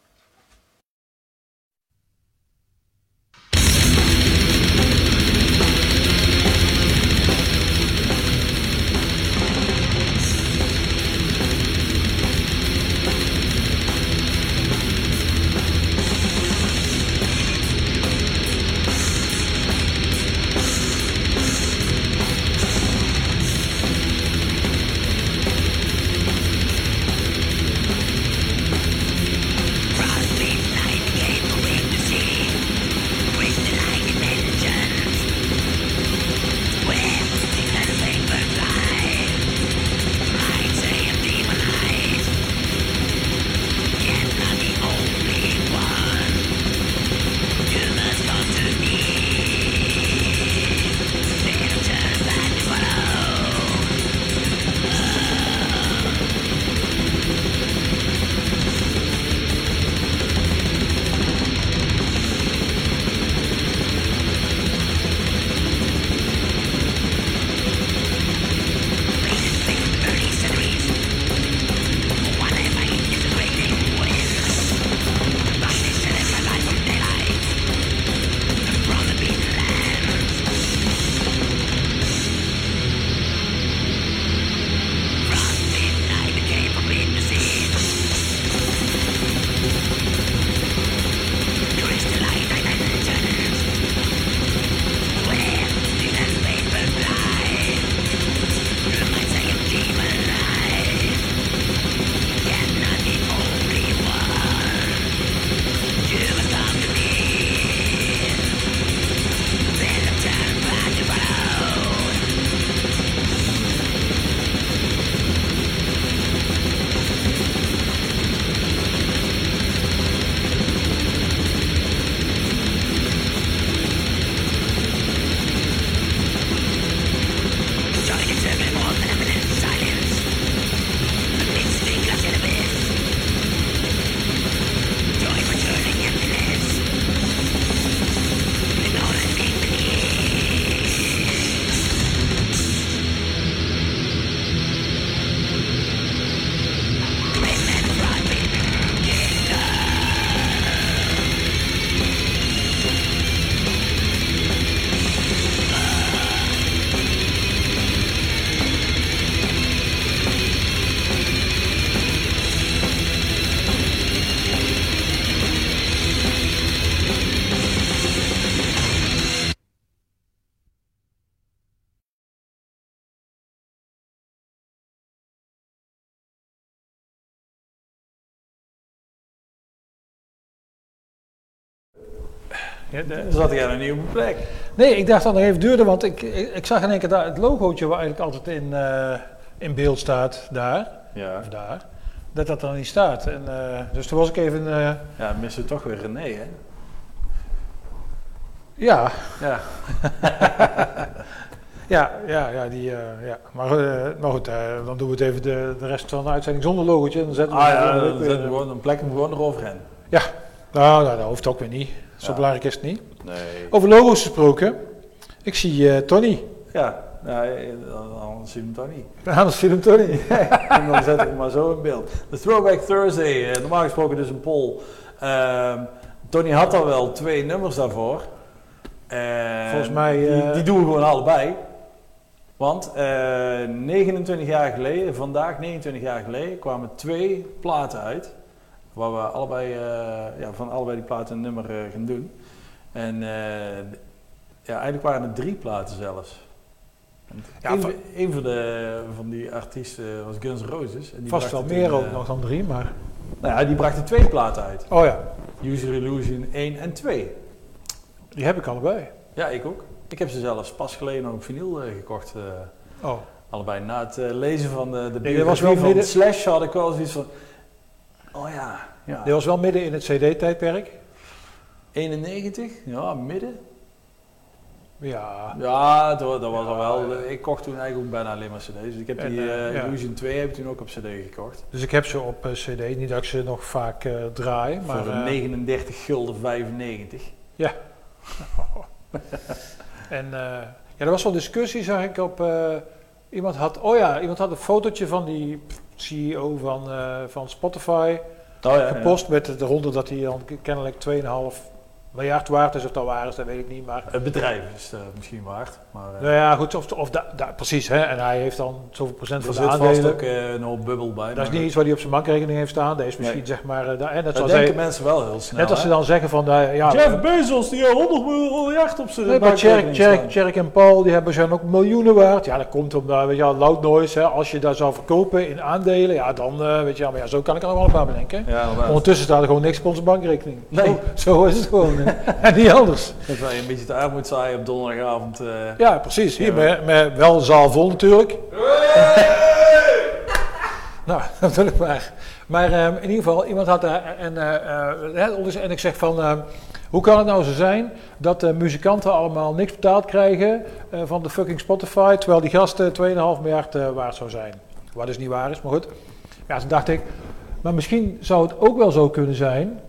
Ja, de- Dan zat hij op een plek. nee, ik dacht dat het nog even duurde, want ik, ik, ik zag in één keer daar het logootje waar eigenlijk altijd in, eh, in beeld staat, daar, Ja. of daar, dat dat er niet staat. En, eh, dus toen was ik even, eh, Ja, missen we toch weer René, hè? ja, Ja. ja, ja, ja, die, ja. Maar, maar goed, dan doen we het even de, de rest van de uitzending zonder logootje. En dan zetten we Ah ja, dan zetten we gewoon, dan plekken we gewoon eroverheen. Nou, nou, dat hoeft ook weer niet. Zo belangrijk is het niet. Nee. Over logo's gesproken. Ik zie eh, Tony. Ja, ja, dan- anders zien we hem niet. Anders zie je hem Tony. en dan zet ik hem maar zo in beeld. De Throwback Thursday, eh, normaal gesproken dus een poll. Ehm, Tony had al wel twee nummers daarvoor. En Volgens mij, Die, eh, die doen we gewoon allebei. Want eh, 29 jaar geleden, vandaag 29 jaar geleden, kwamen twee platen uit. Waar we allebei, eh, ja, van allebei die platen een nummer eh, gaan doen. En eh, ja, eigenlijk waren het drie platen zelfs. Ja, een, va- een van, de, van die artiesten was Guns N' Roses. En die Vast wel meer toen, ook nog dan drie, maar... Nou ja, die brachten twee platen uit. Oh ja, User Illusion 1 en 2. die heb ik allebei. Ja, ik ook. Ik heb ze zelfs pas geleden op vinyl gekocht. Oh, allebei na het lezen van de, de Nee, dat was biografie wel van midden- Slash had ik wel zoiets van... Oh ja, ja. die was wel midden in het CD-tijdperk. 91? Ja, midden. Ja, Ja, dat, dat was al wel. Ik kocht toen eigenlijk ook bijna alleen maar cd's. Dus ik heb En, die eh, eh, ja. Illusion 2 heb ik toen ook op cd gekocht. dus ik heb ze op eh, CD. Niet dat ik ze nog vaak eh, draai, maar... voor eh, 39 gulden 95. En eh, ja, er was wel discussie, zag ik op. eh, iemand had, oh ja, iemand had een fotootje van die CEO van, eh, van Spotify. Oh ja, gepost met eronder dat hij dan kennelijk 2,5 miljard waard is. Of dat waar is, dat weet ik niet. Maar Het bedrijf is eh, misschien waard. Maar eh, nou ja, goed, of, of da, da- precies. Hè, en hij heeft dan zoveel procent er van de zit vast aandelen. ook eh, een hoop bubbel bij. dat maar is niet iets waar hij op zijn bankrekening heeft staan. Dat is misschien Nee. zeg maar. da- en Dat denken hij, mensen wel heel snel. net als hè? ze dan zeggen van. ja, Jeff Bezos die 100 miljard op zijn Nee, maar bankrekening staan. Tjerk en Paul die hebben zijn ook miljoenen waard. Ja, dat komt omdat, weet je, wel, loud noise. Hè, als je dat zou verkopen in aandelen, ja, dan, weet je, maar ja, zo kan ik er nog wel een paar bedenken. Ja. Ondertussen staat er gewoon niks op onze bankrekening. Nee. Zo, zo is het gewoon. en niet anders. Dat wij een beetje te armoed zaaien op donderdagavond. eh. Ja, precies. Hier, Ja, met, met wel een zaal vol natuurlijk. nou, natuurlijk maar. Maar ehm, in ieder geval, iemand had daar en, eh, eh, en ik zeg van, ehm, hoe kan het nou zo zijn dat de muzikanten allemaal niks betaald krijgen van de fucking Spotify, terwijl die gasten 2,5 miljard eh, waard zou zijn. Wat dus niet waar is, maar goed. Ja, toen dacht ik, maar misschien zou het ook wel zo kunnen zijn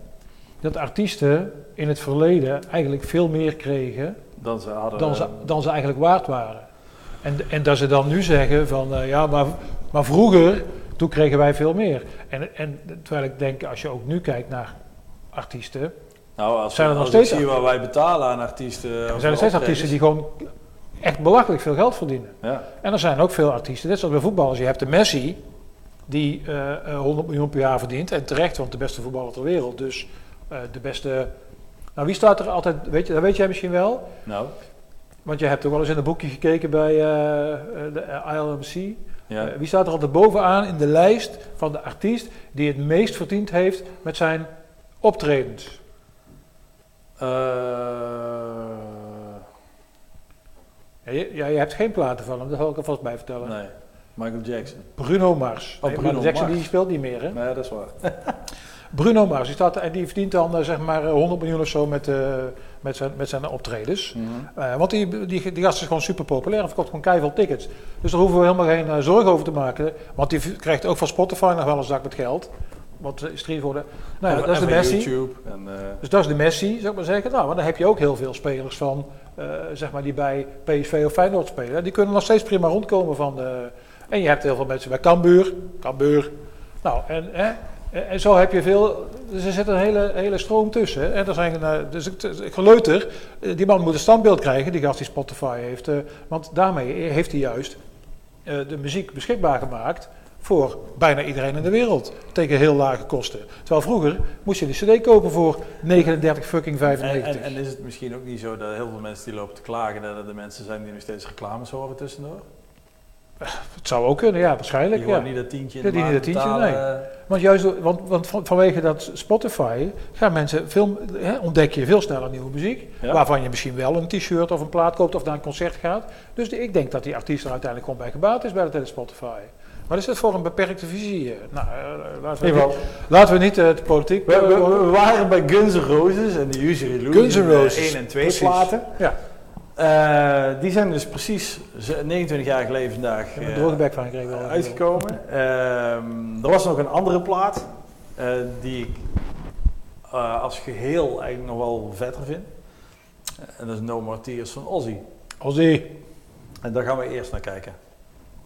dat artiesten in het verleden eigenlijk veel meer kregen Dan ze hadden... dan ze, dan ze eigenlijk waard waren. En, en dat ze dan nu zeggen van eh, ja, maar, maar vroeger, toen kregen wij veel meer. En, en terwijl ik denk, als je ook nu kijkt naar artiesten, nou, als, zijn er nog als steeds ik zie wat wij betalen aan artiesten... er als zijn er steeds artiesten die gewoon echt belachelijk veel geld verdienen. Ja. En er zijn ook veel artiesten, net zoals bij voetballers. Je hebt de Messi, die eh, eh, 100 miljoen per jaar verdient. En terecht, want de beste voetballer ter wereld. Dus eh, de beste... Nou, wie staat er altijd, weet je, dat weet jij misschien wel. Nou, Want je hebt ook wel eens in een boekje gekeken bij eh, de ILMC. ja. Wie staat er altijd bovenaan in de lijst van de artiest die het meest verdiend heeft met zijn optredens? Ja, je, ja, je hebt geen platen van hem, dat zal ik alvast bij vertellen. nee, Michael Jackson. Bruno Mars. Oh, Nee, Bruno Jackson Mars. die speelt niet meer, hè? Nee, dat is waar. Bruno Mars, die, staat, en die verdient dan eh, zeg maar eh, 100 miljoen of zo met, eh, met, zijn, met zijn optredens. Eh, want die, die, die gast is gewoon super populair en verkoopt gewoon keiveel tickets. Dus daar hoeven we helemaal geen eh, zorgen over te maken. Want die krijgt ook van Spotify nog wel een zak met geld. Wat is stream voor de... Nou ja, En- dat is de Messi. YouTube. En, eh, Dus dat is de Messi, zou ik maar zeggen. Nou, maar dan heb je ook heel veel spelers van, eh, zeg maar, die bij PSV of Feyenoord spelen. Die kunnen nog steeds prima rondkomen van de... En je hebt heel veel mensen bij Cambuur. Cambuur. Nou, en, hè, en en zo heb je veel... Dus er zit een hele, hele stroom tussen. En er zijn, eh, dus ik, ik geleuter, eh, die man moet een standbeeld krijgen, die gast die Spotify heeft. eh, want daarmee heeft hij juist de muziek beschikbaar gemaakt voor bijna iedereen in de wereld. Tegen heel lage kosten. Terwijl vroeger moest je de cd kopen voor 39 fucking en, 95. en, en is het misschien ook niet zo dat heel veel mensen die lopen te klagen dat er de mensen zijn die nog steeds reclames horen tussendoor? Het zou ook kunnen, ja, Die waarschijnlijk. gewoon Ja. niet dat tientje in Ja, de die niet dat tientje, betalen. Want juist, want, want van- vanwege dat Spotify gaan mensen veel, hè, ontdek je veel sneller nieuwe muziek. Ja. Waarvan je misschien wel een t-shirt of een plaat koopt of naar een concert gaat. Dus de- ik denk dat die artiest er uiteindelijk gewoon bij gebaat is bij dat hele Spotify. Maar is dat voor een beperkte visie? eh? Nou, eh, laten, In we niet, laten we niet eh, de politiek... we, we- we waren bij Guns N' Roses en de Usually Illusion. Guns N' Roses, 1 en 2 precies. platen. Ja, Eh, die zijn dus precies ze- 29 jaar geleden vandaag eh, droge van gekregen. wel. uitgekomen. Ehm, er was nog een andere plaat eh, die ik eh, als geheel eigenlijk nog wel vetter vind. En dat is No More Tears van Ozzy. Ozzy. En daar gaan we eerst naar kijken.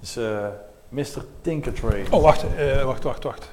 Dus eh Mr. Tinkertrain. Oh, wacht, eh, wacht, wacht, wacht.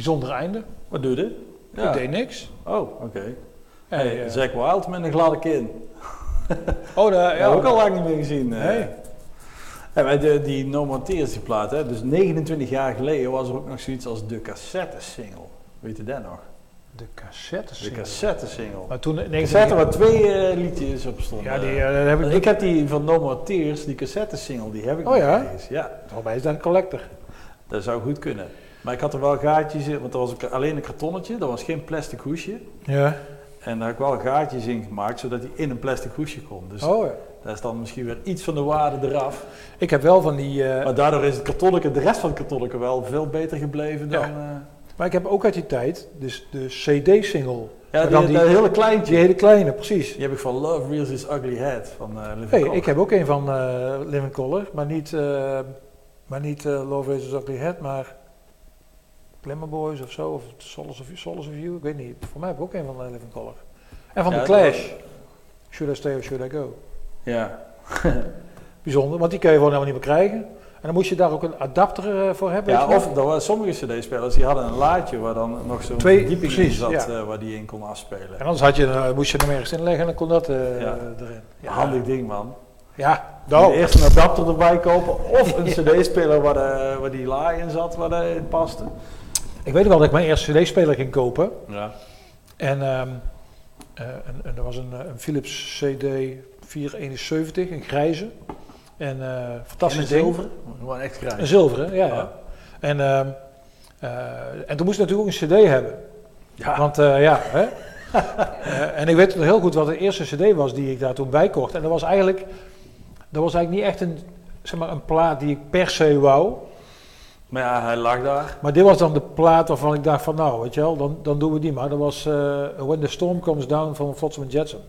Bijzonder einde. Wat doe je? Ik deed niks. Oh, oké. Hey, eh, Zack Wild met een gladde kin. oh, daar, Ja, ja, ook al lang niet meer gezien. eh. Nee. Maar de, die No More Tears, die plaat, hè, dus 29 jaar geleden was er ook nog zoiets als de cassette-single. Weet je dat nog? De cassette De cassette-single. Maar toen, De 19 cassette waar twee eh, liedjes op stonden. Ja, die heb ik... ik heb die van No More Tears, die cassette-single, die heb ik Oh nog ja? eens. Ja, Volgens mij is dat een collector. dat zou goed kunnen. Maar ik had er wel gaatjes in, want er was alleen een kartonnetje, dat was geen plastic hoesje. Ja. En daar heb ik wel gaatjes in gemaakt, zodat hij in een plastic hoesje kon. Dus Oh ja. dat is dan misschien weer iets van de waarde eraf. Ik heb wel van die... eh, Maar daardoor is het kartonnetje, de rest van het kartonnetje wel veel beter gebleven Ja. dan... eh, maar ik heb ook uit die tijd, dus de CD-single. ja, die, dan die- dat hele kleintje. Die hele kleine, precies. Die heb ik van Love Reels His Ugly Head van eh Living Hey, Colour. ik heb ook een van eh Living Color, maar niet, maar niet Love Raises Ugly Head, maar Glimmer Boys of zo, of Solace of, Solace of You, ik weet niet. Voor mij heb ik ook een van eh, Living Color. En van Ja, The dat Clash, was- Should I Stay or Should I Go? Ja. Bijzonder, want die kun je gewoon helemaal niet meer krijgen. En dan moest je daar ook een adapter eh, voor hebben. ja, of er waren sommige cd-spelers die hadden een laadje waar dan nog zo'n Twee, verdieping in zat ja. eh, waar die in kon afspelen. En anders had je, eh, moest je hem ergens inleggen en dan kon dat Ja. erin. Ja. Handig ding man. Ja, nou. Eerst een adapter erbij kopen of een cd-speler waar, de, waar die laai in zat, waar dat in paste. Ik weet wel dat ik mijn eerste cd-speler ging kopen. Ja. En, ehm eh, en, en er was een, een Philips CD 471, een grijze. En eh fantastisch ding. zilver. Gewoon echt Een grijs. zilveren, ja. ja. Ja. En, ehm, eh, en toen moest ik natuurlijk ook een cd hebben. Ja. Want ja, hè. En ik weet nog heel goed wat de eerste cd was die ik daar toen bij kocht. En dat was eigenlijk, dat was eigenlijk niet echt een, zeg maar, een plaat die ik per se wou. Maar ja, hij lag daar. Maar dit was dan de plaat waarvan ik dacht van nou, weet je wel, dan, dan doen we die maar. Dat was eh, When the Storm Comes Down van Flotsam Jetson.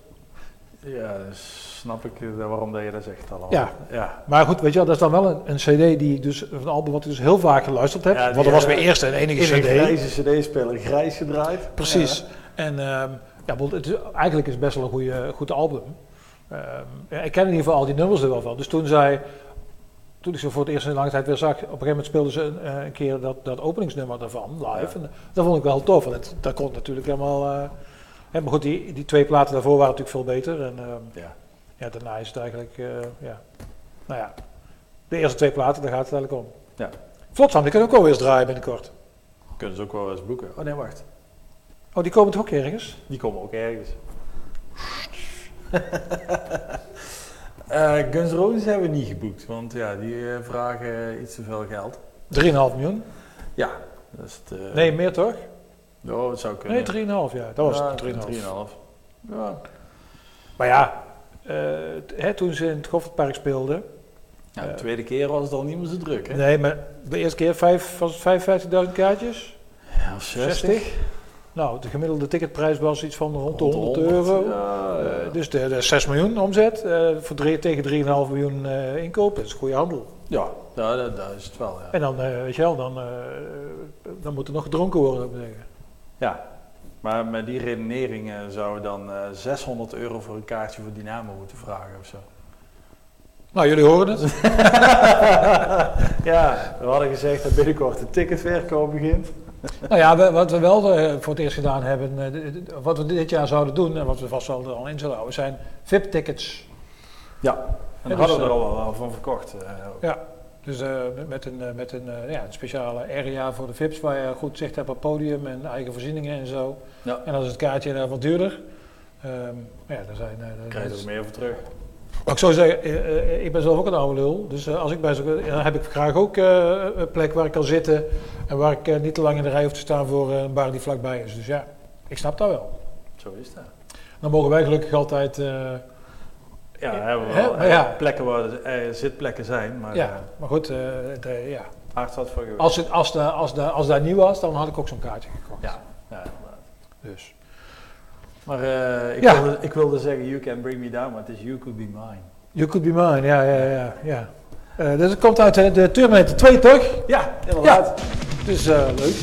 Ja, dus snap ik eh, waarom dat je dat zegt allemaal. Ja. ja. Maar goed, weet je wel, dat is dan wel een, een cd die ik dus, een album wat ik dus heel vaak geluisterd heb. Ja, die want dat was mijn eerste en enige In een cd. grijze cd-speler grijs gedraaid. Precies. En ehm, ja, want het is, eigenlijk is het best wel een goede, goed album. Ehm, ja, ik ken in ieder geval al die nummers er wel van. Dus toen zij, toen ik ze voor het eerst in lange tijd weer zag, op een gegeven moment speelden ze een, eh, een keer dat, dat openingsnummer daarvan live. En dat vond ik wel tof. En dat, dat kon natuurlijk helemaal. eh, hè, maar goed, die, die twee platen daarvoor waren natuurlijk veel beter. En ehm, Ja. ja, daarna is het eigenlijk, eh, ja. Nou ja, de eerste twee platen, daar gaat het eigenlijk om. Ja. Flotsam, die kunnen ook wel eens draaien binnenkort. Kunnen ze ook wel eens boeken. Oh nee, wacht. Oh, die komen toch ook ergens? Die komen ook ergens. Eh Guns Roses hebben we niet geboekt, want ja, die eh, vragen iets te veel geld. 3,5 miljoen. Ja, dat is het. eh, Nee, meer toch? Oh, het zou kunnen. Nee, 3,5 ja. Dat was Ja, het, 3,5. 3,5. Ja. Maar ja, hè, toen ze in het Goffertpark speelden. Ja, de tweede keer was het al niet meer zo druk, hè? Nee, maar de eerste keer vijf, was het 55.000 kaartjes. Ja, 60. Nou, de gemiddelde ticketprijs was iets van rond de Rond 100 de 100, euro. ja. Eh, dus de, de 6 miljoen omzet eh, voor drie, tegen 3,5 miljoen eh inkoop. Dat is goede handel. Ja, ja dat, dat is het wel, ja. En dan, weet je wel, dan, dan moet er nog gedronken worden, zou ik zeggen. Ja, maar met die redeneringen zouden we dan eh 600 euro voor een kaartje voor Dynamo moeten vragen of zo. Nou, jullie horen het. ja, we hadden gezegd dat binnenkort de ticketverkoop begint. Nou ja, we- wat we wel eh, voor het eerst gedaan hebben, eh, wat we dit jaar zouden doen en wat we vast wel er al in zullen houden, zijn VIP-tickets. Ja, en daar dus, hadden we er eh, al wel van verkocht. Ja, dus met- een, met een, ja, een speciale area voor de VIP's waar je goed zicht hebt op het podium en eigen voorzieningen en zo. Ja. En dan is het kaartje eh, wat duurder. Maar ja, daar zijn, Daar krijg je er meer voor terug. Maar ik zou zeggen, eh, eh, ik ben zelf ook een oude lul. Dus eh, als ik bij zo'n, dan heb ik graag ook een plek waar ik kan zitten. En waar ik niet te lang in de rij hoef te staan voor een bar die vlakbij is. Dus ja, ik snap dat wel. Zo is dat. Dan mogen wij gelukkig altijd. eh, Ja, hebben we wel ja. plekken waar zitplekken zijn, maar ja, maar goed, de- ja. Voor geweest. Als, het, als, de, als, de, als dat nieuw was, dan had ik ook zo'n kaartje gekocht. Ja, ja inderdaad. Dus. Maar eh, ik, Ja. wilde, ik wilde zeggen, you can bring me down, maar het is you could be mine. You could be mine, ja, ja, ja. ja. Eh, dus het komt uit eh, de Terminator 2, toch? Ja, inderdaad. Dus eh, leuk.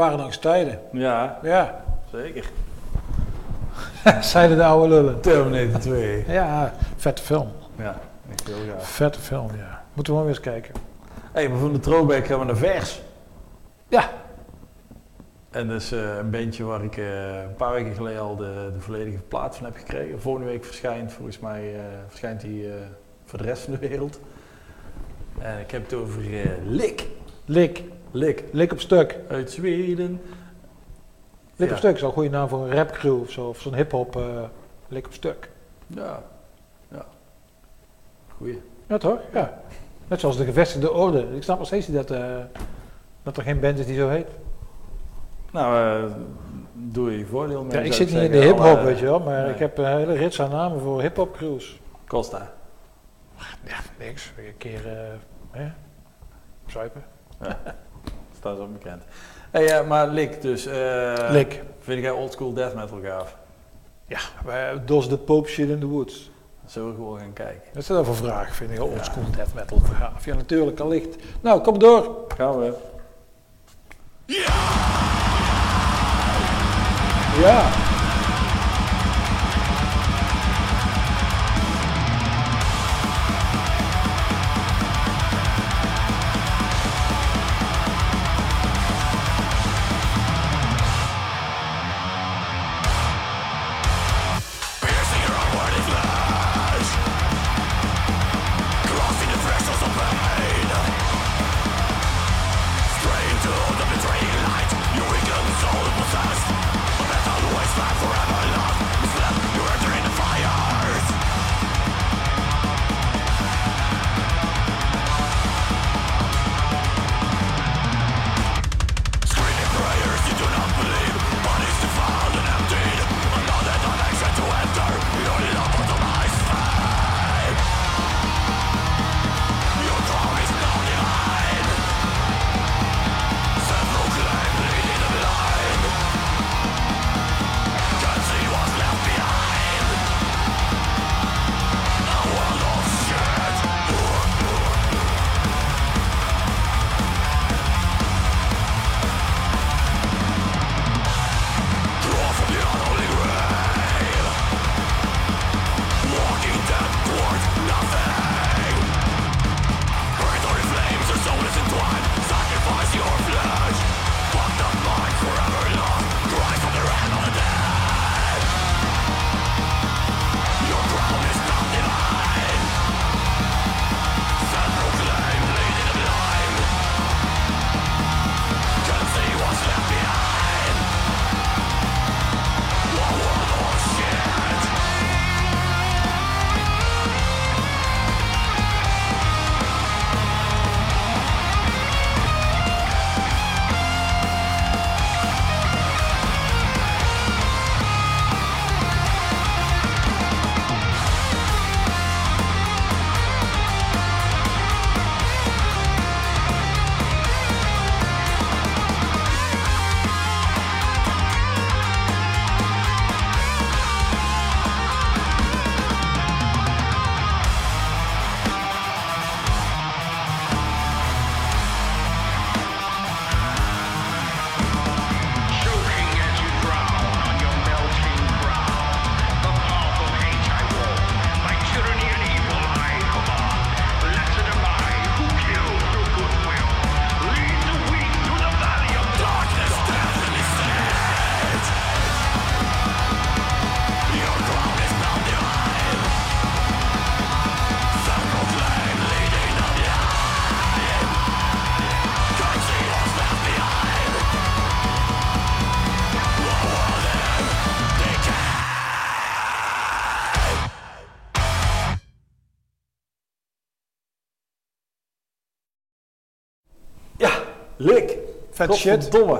Waren nog eens tijden. Ja, Ja. zeker. Zeiden de oude lullen. Terminator 2. Ja, vette film. Ja, echt heel gaaf. Vette film, ja. Moeten we wel weer eens kijken. Hé, maar van de throwback gaan we naar vers. Ja. En dat is eh, een bandje waar ik eh, een paar weken geleden al de, de volledige plaat van heb gekregen. Volgende week verschijnt, volgens mij, eh, verschijnt die voor de rest van de wereld. En ik heb het over Lik. Lik. Lik. Lik op stuk. Uit Zweden. Lik Ja. op stuk is al een goede naam voor een rapcrew of zo. Of zo'n hip-hop eh, lik op stuk. Ja. Ja. Goeie. Ja, toch? Ja. Net zoals de gevestigde orde. Ik snap nog steeds niet dat, eh, dat er geen band is die zo heet. Nou, eh, doe je voordeel mee. Ja, ik zit niet in de hip-hop, weet je wel. Maar nee. ik heb een hele rits aan namen voor hip-hop crews. Costa. Ja, niks. Een keer eh hè? zuipen. Staat zo bekend. Hey, ja, maar Lik dus. eh, Lik. Vind jij oldschool death metal gaaf? Ja, wij- Dos the Pope shit in the woods. Zullen we gewoon gaan kijken? Dat is wel een vraag, vind ik. Old school death metal gaaf. Ja, natuurlijk, allicht. Nou, kom door. Gaan we. Ja. Vet shit. Godverdomme.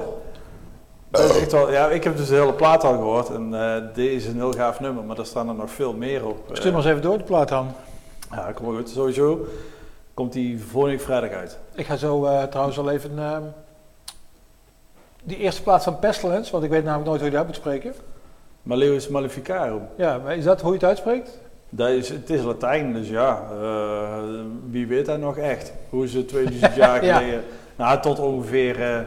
Dat is echt wel, ja, ik heb dus de hele plaat al gehoord en eh deze is een heel gaaf nummer, maar daar staan er nog veel meer op. Stuur maar eens even door de plaat dan. Ja, kom maar goed. Sowieso komt die volgende week vrijdag uit. Ik ga zo eh, trouwens al even ehm, die eerste plaats van Pestilence, want ik weet namelijk nooit hoe je dat moet spreken. Maleus Maleficarum. Ja, maar is dat hoe je het uitspreekt? Dat is, het is Latijn, dus ja, eh, wie weet dat nog echt? Hoe ze 2000 jaar Ja. geleden, nou tot ongeveer eh,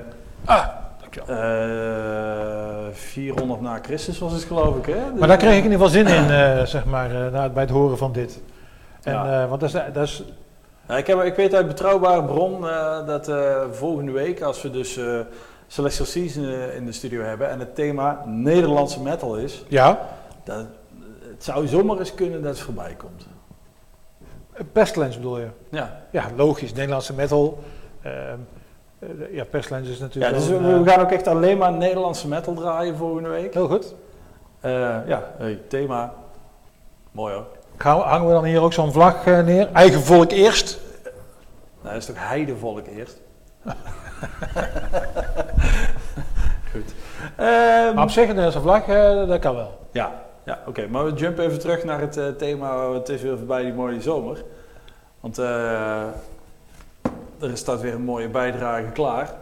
Ah, dankjewel. eh, 400 na Christus was het geloof ik hè? Dus- Maar daar kreeg ik in ieder geval zin in, eh, zeg maar, eh, bij het horen van dit. En, Ja. eh, want dat is, dat is Ja, ik, heb, ik weet uit betrouwbare bron eh, dat eh, volgende week, als we dus eh Celestial Season eh, in de studio hebben en het thema Nederlandse metal is, ja, dat, het zou zomaar eens kunnen dat het voorbij komt. Pestilence bedoel je? Ja, Ja, logisch, Nederlandse metal. Ehm, eh, ja, Pestilence is ja natuurlijk dus wel we, een, we eh, gaan ook echt alleen maar Nederlandse metal draaien volgende week. Heel goed. Eh, ja, hey, thema. Mooi hoor. Gaan we- hangen we dan hier ook zo'n vlag neer? Eigen volk eerst. Nou, dat is toch heidevolk eerst? Goed. Ehm, Maar op zich, een vlag, dat kan wel. Ja, ja oké. Maar we jumpen even terug naar het thema. Het is weer voorbij die mooie zomer. Want er staat weer een mooie bijdrage klaar.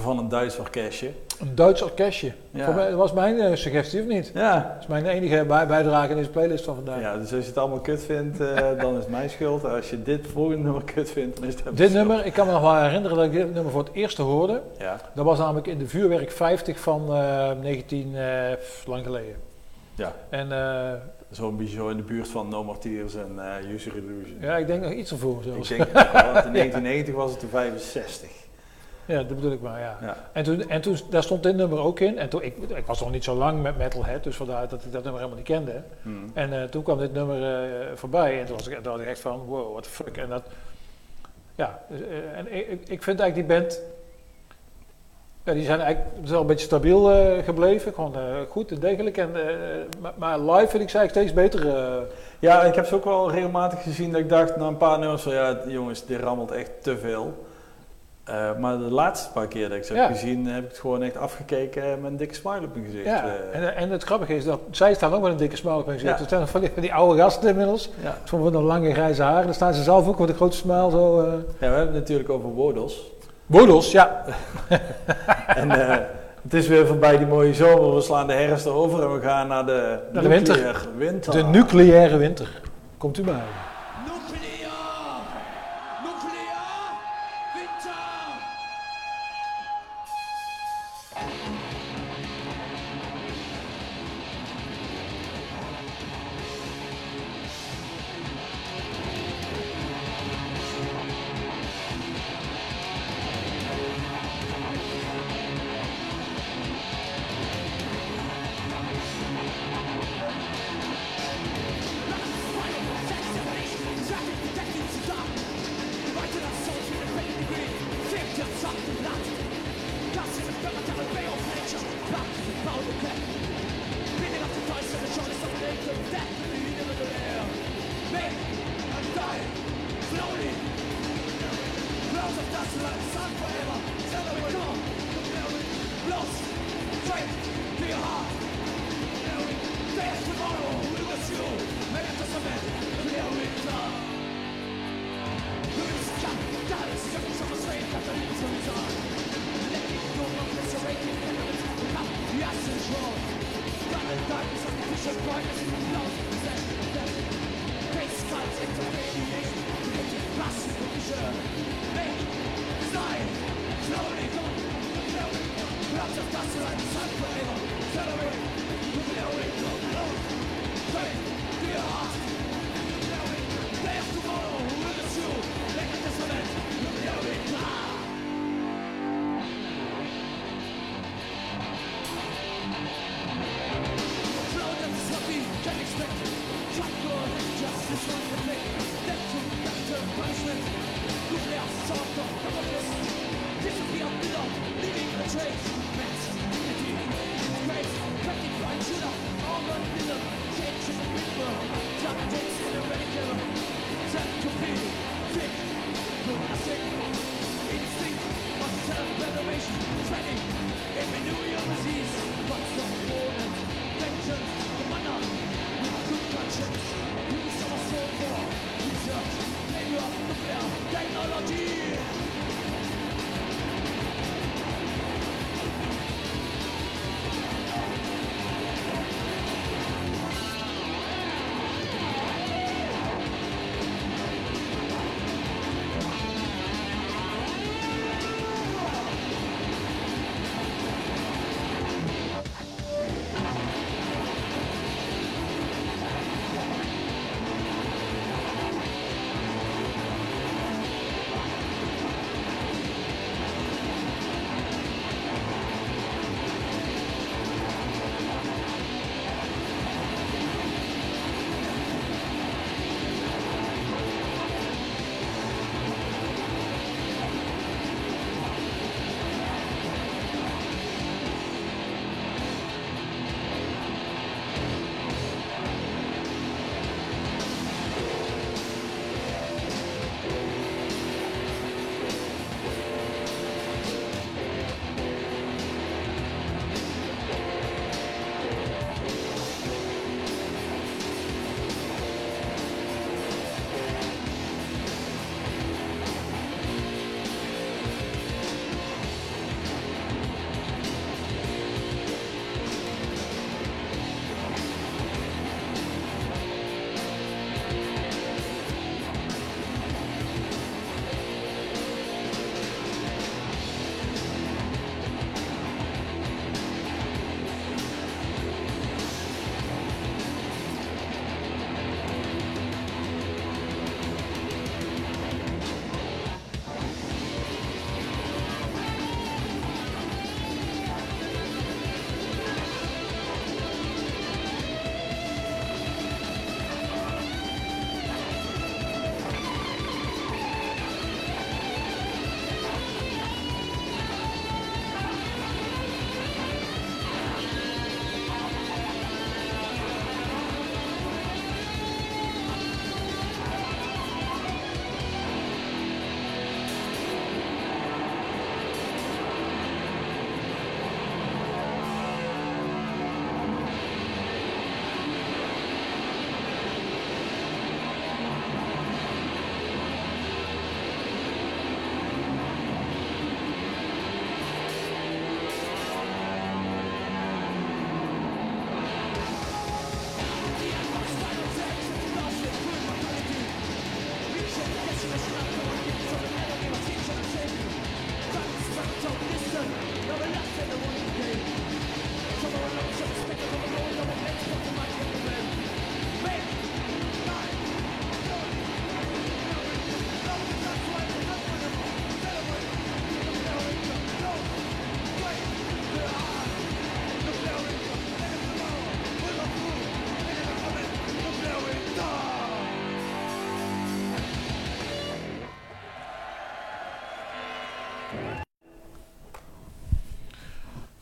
Van een Duits orkestje. Een Duits orkestje. Ja. Voor mij, dat was mijn eh, suggestie, of niet? Ja. Dat is mijn enige bij- bijdrage in deze playlist van vandaag. ja, dus als je het allemaal kut vindt, eh, dan is het mijn schuld. Als je dit volgende nummer kut vindt, dan is het Dit schuld. nummer, ik kan me nog wel herinneren dat ik dit nummer voor het eerst hoorde. Ja, Dat was namelijk in de vuurwerk 50 van eh 19, eh, lang geleden. ja. En eh, zo'n beetje zo in de buurt van No Martyrs en eh User Illusion. ja, ik denk nog iets ervoor Ik zelfs. denk, ja, want in 1990 was het de 65. Ja, dat bedoel ik maar, ja. Ja. En, toen, en toen, daar stond dit nummer ook in. En toen, ik, ik was nog niet zo lang met Metalhead, dus vandaar dat ik dat nummer helemaal niet kende. Hmm. En eh, toen kwam dit nummer eh, voorbij en toen was ik, toen was ik echt van, wow, what the fuck. En dat, ja, dus, en ik, ik- ik vind eigenlijk die band, ja, die zijn eigenlijk wel een beetje stabiel eh, gebleven. Gewoon eh, goed en degelijk. En, eh, maar, live vind ik ze eigenlijk steeds beter. Ja, ik heb ze ook wel regelmatig gezien dat ik dacht na een paar nummers van ja, jongens, dit rammelt echt te veel. Maar de laatste paar keer dat ik ze Ja. heb gezien, heb ik het gewoon echt afgekeken met een dikke smile op mijn gezicht. ja. En, en het grappige is dat zij staan ook met een dikke smile op hun gezicht. Ja. Het zijn van die, van die oude gasten inmiddels. ja. Soms van de lange grijze haren. Dan staan ze zelf ook met een grote smile zo. ja, we hebben het natuurlijk over Wordels. Boedels, ja. en eh, het is weer voorbij die mooie zomer, we slaan de herfst over en we gaan naar de, Naar de winter. winter. De nucleaire winter. Komt u bij.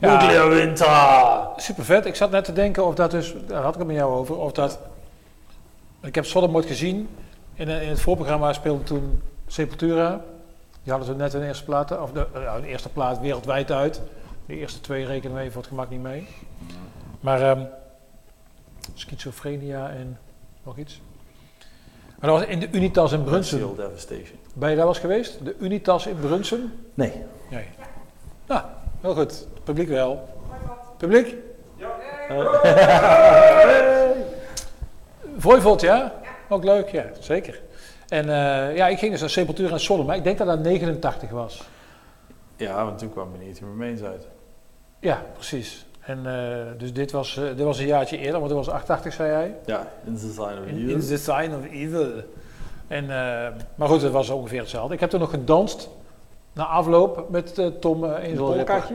Nuclear Winter! Super vet. Ik zat net te denken of dat dus, daar had ik het met jou over, of dat. Ik heb Sodom ooit gezien. In, in het voorprogramma speelde toen Sepultura. Die hadden toen net een eerste plaat, of de, de eerste plaat wereldwijd uit. De eerste twee rekenen we even voor het gemak niet mee. Maar ehm schizofrenia en nog iets. Maar dat was in de Unitas in. Seal Devastation. Ben je daar wel eens geweest? De Unitas in Brunsum? Nee. Nee. Nou, heel goed. Publiek wel. Publiek? Voivod, ja? Ook leuk, ja, zeker. En eh, ja, ik ging dus naar Sepultura en Sodom, maar ik denk dat dat 89 was. Ja, want toen kwam Your Remains uit. Ja, precies. En eh, dus dit was, eh, dit was een jaartje eerder, want het was 88, zei hij. Ja, In the Sign of In, You. in the Sign of Evil. En, eh, maar goed, het was ongeveer hetzelfde. Ik heb toen nog gedanst, na afloop, met eh, Tom uh, Een polkatje?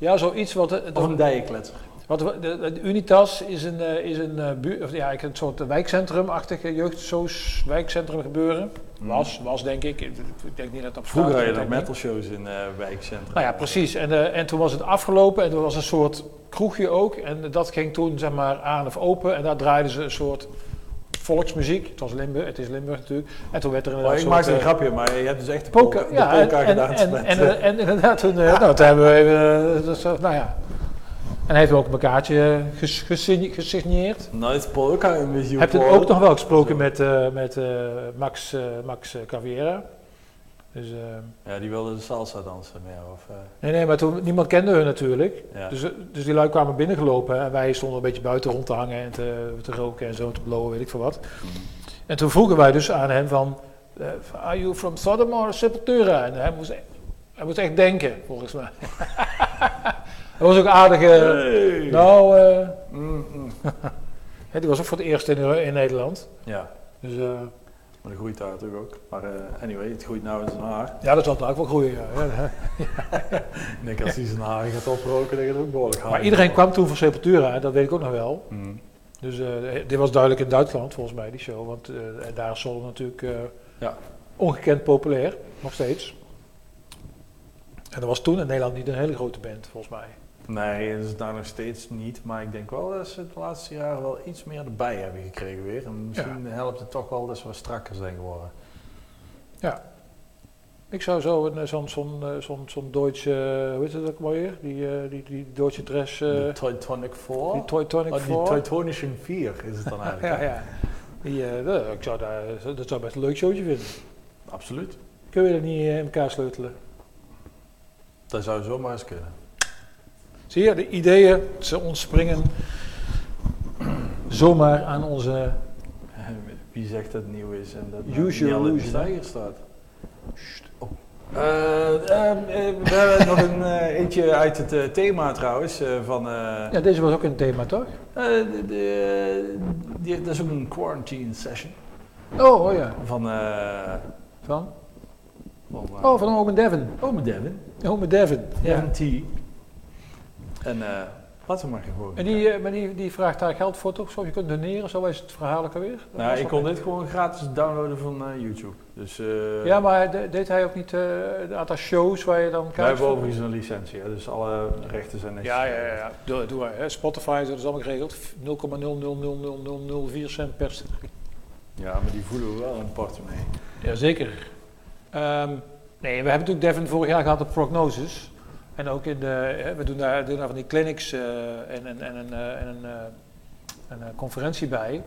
Ja, zoiets wat... eh, Of een dijenkletser? Wat, we- de, de Unitas is een, eh, is een, eh, bu- of, ja, een soort wijkcentrum-achtig eh, jeugdsoos wijkcentrum gebeuren. Was, was denk ik. Ik denk niet dat op Vroeger had je nog metal shows in eh wijkcentra. Nou ja, precies. En, en toen was het afgelopen en er was een soort kroegje ook. En dat ging toen zeg maar aan of open. En daar draaiden ze een soort volksmuziek. Het, was Limburg, het is Limburg natuurlijk. En toen werd er Oh, inderdaad ik een maakte soort, een eh, grapje, maar je hebt dus echt de Polka, polka, ja, de polka en, gedaan. en, en, en, inderdaad, toen, eh, nou, toen hebben we even, eh, dus, nou ja. En heeft ook een kaartje ges, gesign- gesigneerd. Nice polka in Heb je ook nog wel gesproken met, met Max, Max Caviera. Dus, eh, Ja, die wilde de salsa dansen meer. Of, eh, nee, nee, maar toen, niemand kende hun natuurlijk. ja. Dus, dus die lui kwamen binnengelopen en wij stonden een beetje buiten rond te hangen en te, te roken en zo te blowen, weet ik veel wat. En toen vroegen wij dus aan hem van, eh, are you from Sodom or Sepultura? En hij moest, hij moest echt denken, volgens mij. hij was ook aardig, nou, eh, Mm, mm. hè, die was ook voor het eerst in, in Nederland. ja, Dus maar dat groeit daar natuurlijk ook. Maar eh, anyway, het groeit nou in zijn haar. ja, dat zal het ook wel groeien. Ja. Ja, Ik denk als hij zijn haar gaat oproken, dat het ook behoorlijk haar Maar iedereen kwam toen voor Sepultura, dat weet ik ook nog wel. Mm. Dus eh, dit was duidelijk in Duitsland volgens mij, die show. Want eh, daar is Sodom natuurlijk Ja. ongekend populair, nog steeds. En er was toen in Nederland niet een hele grote band, volgens mij. Nee, dat is daar nog steeds niet. Maar ik denk wel dat ze de laatste jaren wel iets meer erbij hebben gekregen weer. En misschien helpt het toch wel dat ze wat strakker zijn geworden. Ik zou zo een, eh, zo'n zo'n eh, zo'n zo'n Duitse, eh, hoe heet het ook maar weer? Die, eh, die, die Duitse dress, Titanic 4? die Toy Tonic Oh, die 4. Teutonischen 4 is het dan eigenlijk. ja, ja. Die, dat, ik zou daar, dat zou best een leuk showtje vinden. Absoluut. Kun je dat niet in elkaar sleutelen? Dat zou zomaar eens kunnen. Zie je, de ideeën, ze ontspringen zomaar aan onze... Wie zegt dat het nieuw is en dat Use niet stijger staat? Oh. Eh, ehm, eh, we hebben nog een eh, eentje uit het thema trouwens. van, Ja, deze was ook een thema, toch? de, de- die, dat is ook een quarantine session. Oh, oh ja. Van, eh Van? van Oh, van Ome Devin. Ome Devin. Ome Devin, ja. Devin T. En eh laten we maar gewoon. En die, eh, maar die, die vraagt daar geld voor toch? Zo, je kunt doneren, zo is het verhaal ook alweer. Dat nou, ik kon een- dit gewoon gratis downloaden van eh, YouTube. Dus eh, Ja, maar de- deed hij ook niet eh een aantal shows waar je dan wij kaart hebben overigens een licentie, hè, dus alle rechten zijn netjes. Ja, ja, ja. ja. Doe, doe maar. hè. Spotify, dat is allemaal geregeld. 0,0000004 cent per stuk. Ja, maar die voelen we wel het portemonnee. Jazeker. Ehm nee, we hebben natuurlijk Devin vorig jaar gehad op Prognosis. En ook in de, hè, we doen daar, doen daar van die clinics eh, en, en, en, een, eh, en een, eh, een eh, conferentie bij.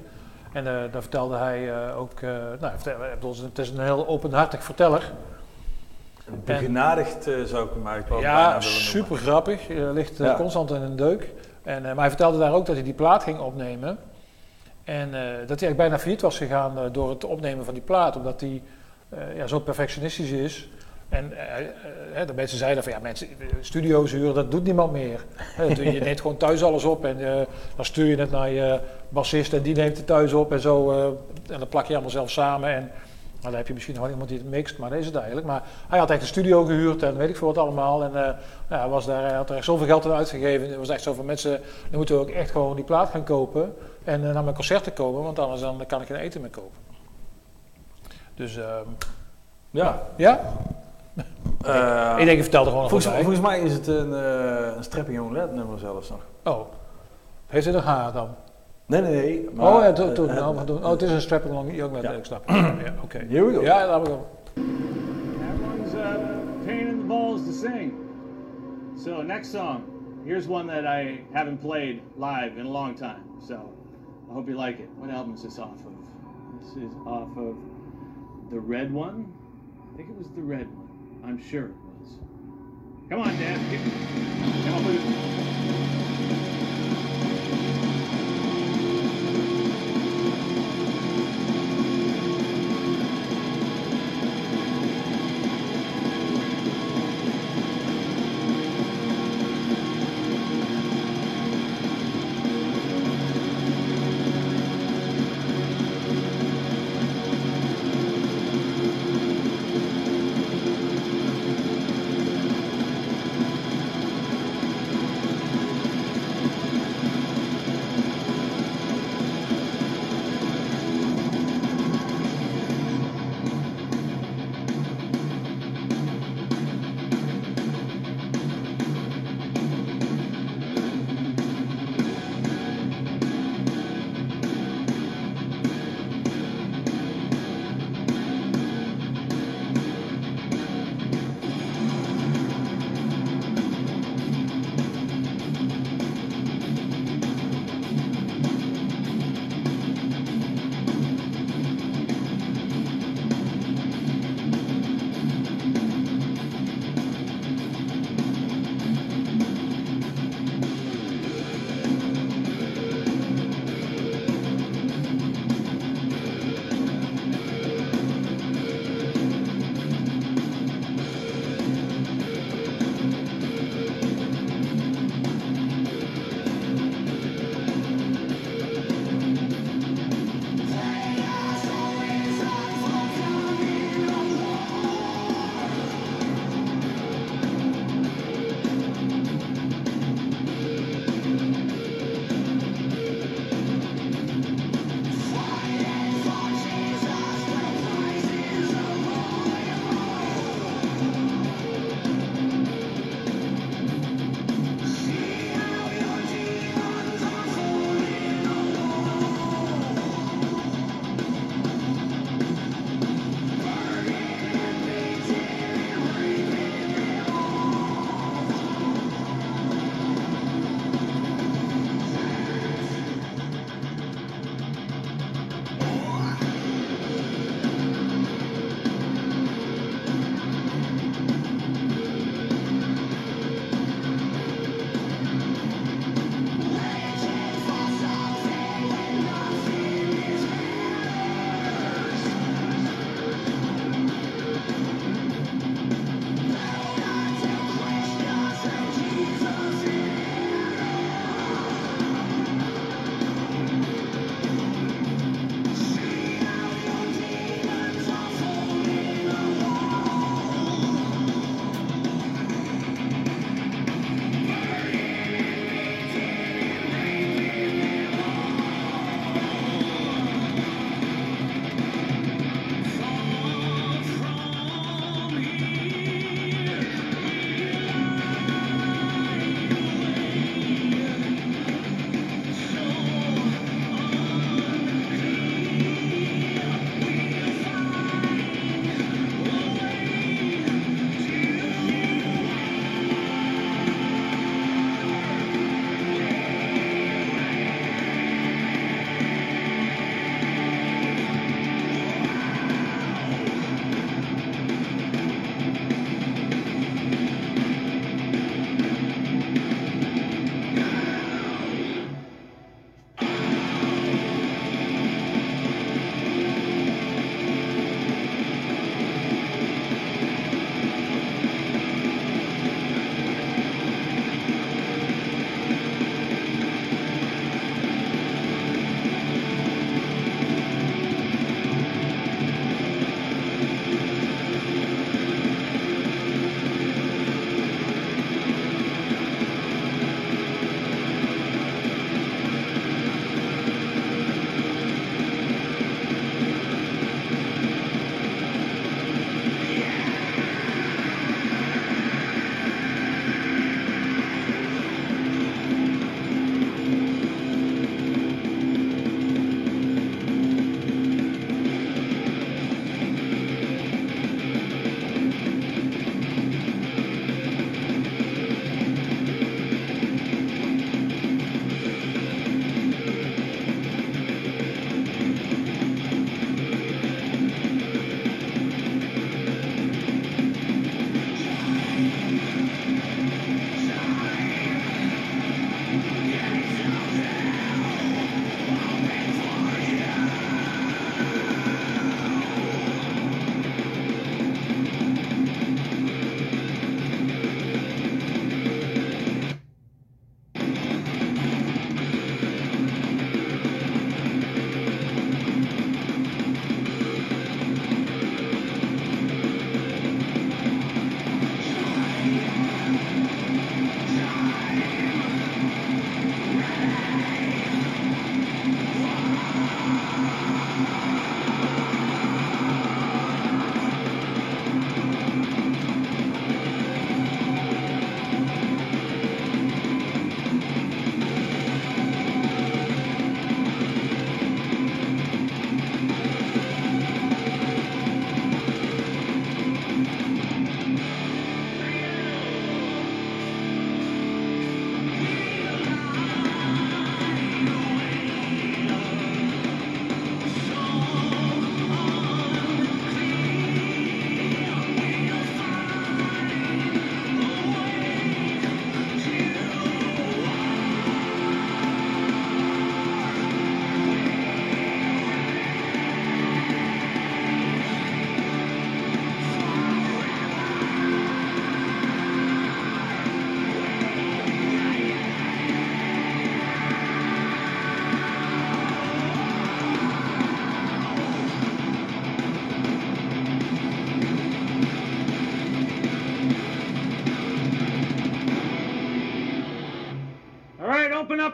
En eh, daar vertelde hij eh, ook, eh, nou, het is een heel openhartig verteller. Begenadigd eh, zou ik hem eigenlijk Ja, super grappig. Ligt eh, Ja. constant in een deuk. En, eh, maar hij vertelde daar ook dat hij die plaat ging opnemen. En eh, dat hij eigenlijk bijna failliet was gegaan eh, door het opnemen van die plaat. Omdat hij eh, ja, zo perfectionistisch is. En eh, eh, de mensen zeiden van ja, mensen, eh, studio's huren, dat doet niemand meer. Je, neemt gewoon thuis alles op en dan stuur je het naar je bassist en die neemt het thuis op en zo. en dan plak je allemaal zelf samen. En nou, dan heb je misschien nog wel iemand die het mixt, maar dat is het eigenlijk. Maar hij had echt een studio gehuurd en weet ik veel wat allemaal. En was daar, hij had er echt zoveel geld aan uitgegeven. Er was echt zoveel mensen, dan moeten we ook echt gewoon die plaat gaan kopen. En naar mijn concerten komen, want anders dan kan ik geen eten meer kopen. Dus ehm, Ja, ja, ik denk, je vertelt er gewoon nog volgens, bij. volgens mij is het een, eh een Strapping Young Lad nummer zelfs nog. Oh, heeft het een H dan? Nee, nee, nee. maar, oh, ja, to, to, eh, nou, oh, het is een strap along young lad, Ja. ik snap. Ja, oké. Here we go. Ja, laten we go. That one's uh, pain in the balls to sing. So next song, here's one that I haven't played live in a long time. So I hope you like it. What album is this off of? This is off of the red one. I think it was the red one. I'm sure it was. Come on. Get, come on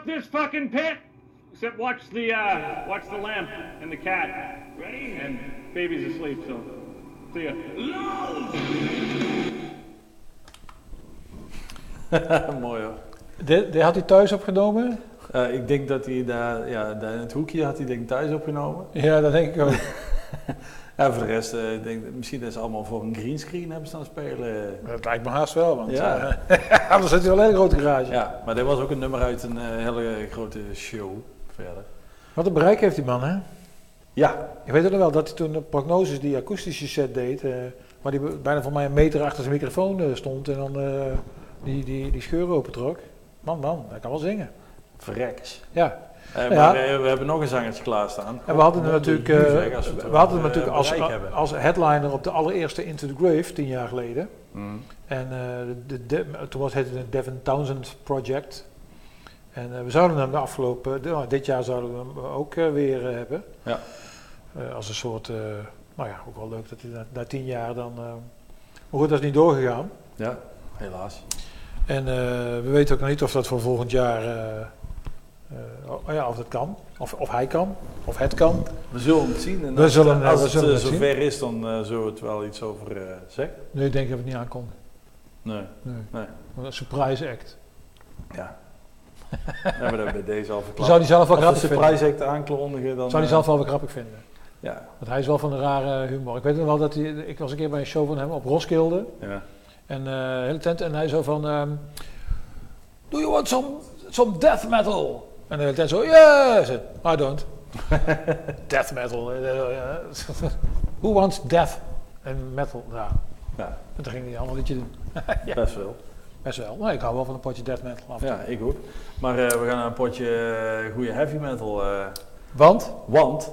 up this fucking pit. Except watch the uh, watch the lamp and the cat. Ready? And baby's asleep, so see ya. Mooi hoor. Dit, dit had hij thuis opgenomen? Eh, ik denk dat hij daar, ja, daar in het hoekje had hij denk thuis opgenomen. Ja, dat denk ik ook. Ja, voor de rest, eh, ik denk, misschien dat ze allemaal voor een greenscreen hebben staan spelen. Dat lijkt me haast wel, want Ja. eh, anders zit hij wel een hele grote garage. Ja, maar dit was ook een nummer uit een eh, hele grote show verder. Wat een bereik heeft die man, hè? Ja, Je weet het nog wel dat hij toen de prognoses die akoestische set deed, waar hij bijna voor mij een meter achter zijn microfoon stond en dan die, die, die scheur opentrok. Man, man, hij kan wel zingen. verrekkers. Ja. Eh, Ja. maar eh, we hebben nog een zangertje klaarstaan. En we hadden hem natuurlijk, eh, we we hadden hem natuurlijk als, als headliner op de allereerste Into the Grave, tien jaar geleden. Mm. En de, de, toen was het het Devin Townsend Project. En we zouden hem de afgelopen, nou, dit jaar zouden we hem ook weer hebben. Ja. Als een soort, nou ja, ook wel leuk dat hij na, na tien jaar dan... maar goed, dat is niet doorgegaan. Ja, helaas. En we weten ook nog niet of dat voor volgend jaar, oh ja, of dat kan. Of, of hij kan, of het kan. We zullen het zien. En We als, zullen, eh, als we het zullen eh, het zien. zover is, dan eh, zullen we het wel iets over eh, zeggen. Nee, ik denk dat we het niet aankomen. Nee, Nee. nee. Een surprise act. Ja. hebben we dat bij deze al verklapt. Zou hij zelf wel Als grappig surprise act aankondigen, dan... Zou hij eh, zelf wel weer grappig vinden. Ja, Want hij is wel van een rare humor. Ik weet nog wel dat hij, ik was een keer bij een show van hem op Roskilde. ja. En eh hele tent. En hij zo van, ehm, do you want some, some death metal? En de hele zo, yes! I don't. death metal. Who wants death and metal? Ja. ja, En toen ging hij allemaal liedje doen. Ja. best wel. Best wel. Nou, ik hou wel van een potje death metal af. en. Ja, ik ook. Maar eh, we gaan naar een potje eh, goede heavy metal. eh, Want? want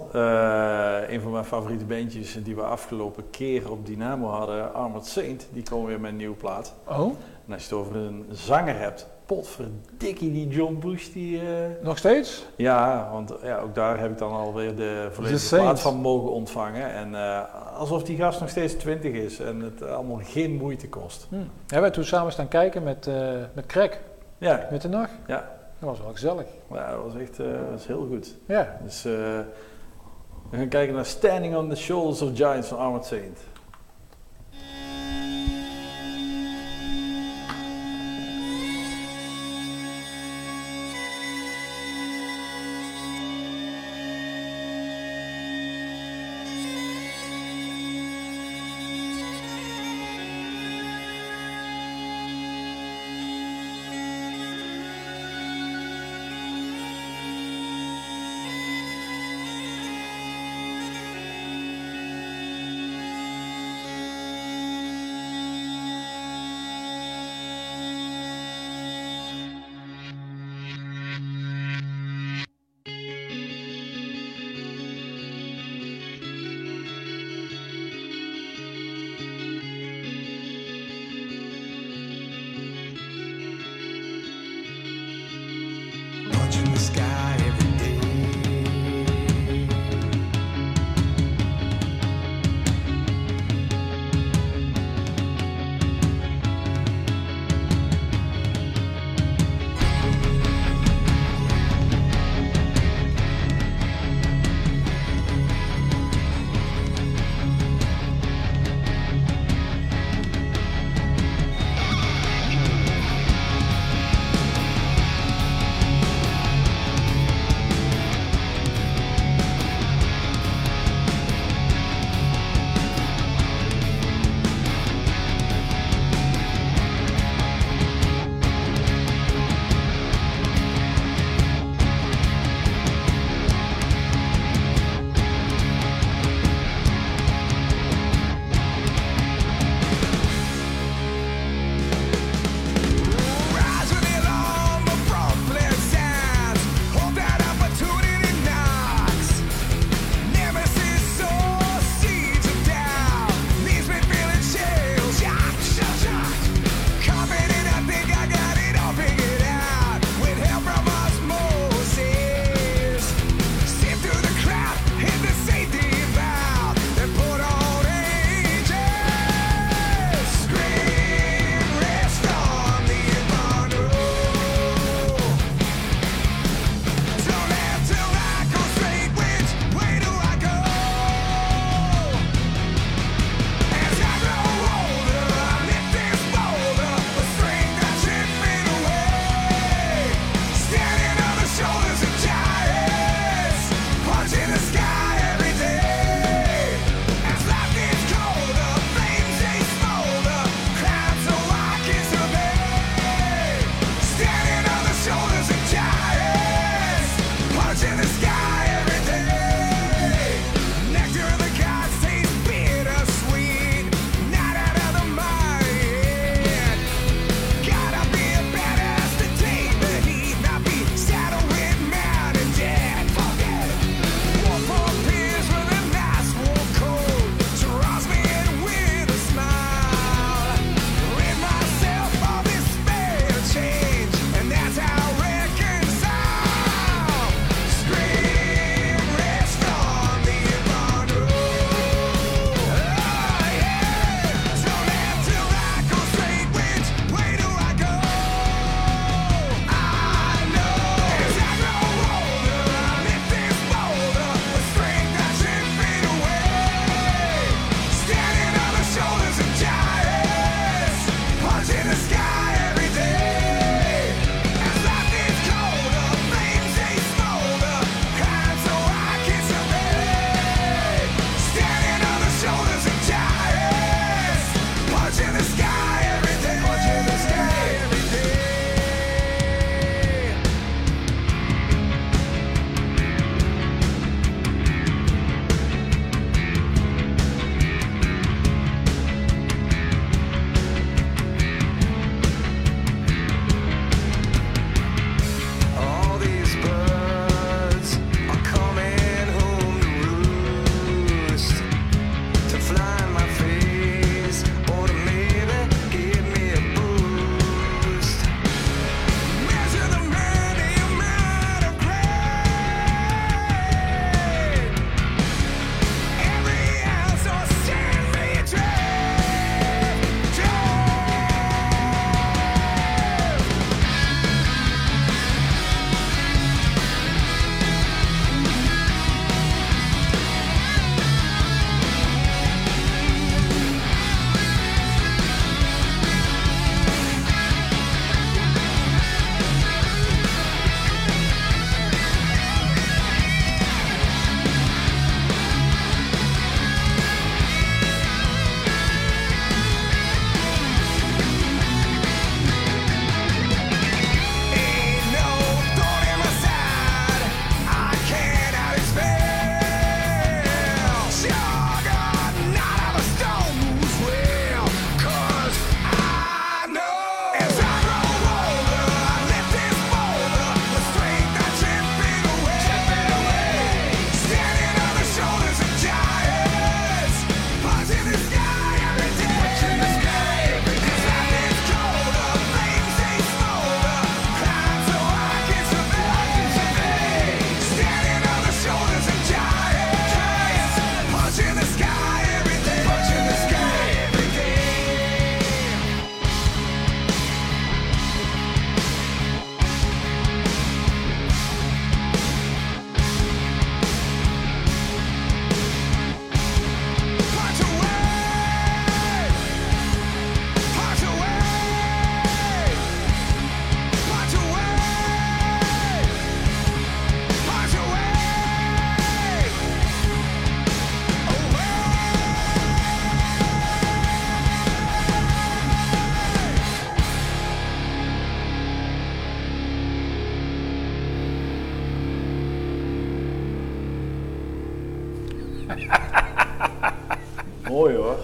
een van mijn favoriete bandjes die we afgelopen keer op Dynamo hadden, Armored Saint, die komen weer met een nieuwe plaat. Oh, En als je het over een zanger hebt, potverdikkie die John Bush, die... eh, nog steeds? ja, want ja, ook daar heb ik dan alweer de volledige Saint. plaat van mogen ontvangen. En eh, alsof die gast nog steeds 20 is en het allemaal geen moeite kost. Hm. Hebben wij toen samen staan kijken met, eh met Craig, Ja, met de nacht? ja. Dat was wel gezellig. ja dat was echt dat is heel goed. Ja. Dus eh, we gaan kijken naar Standing on the Shoulders of Giants van Armored Saint.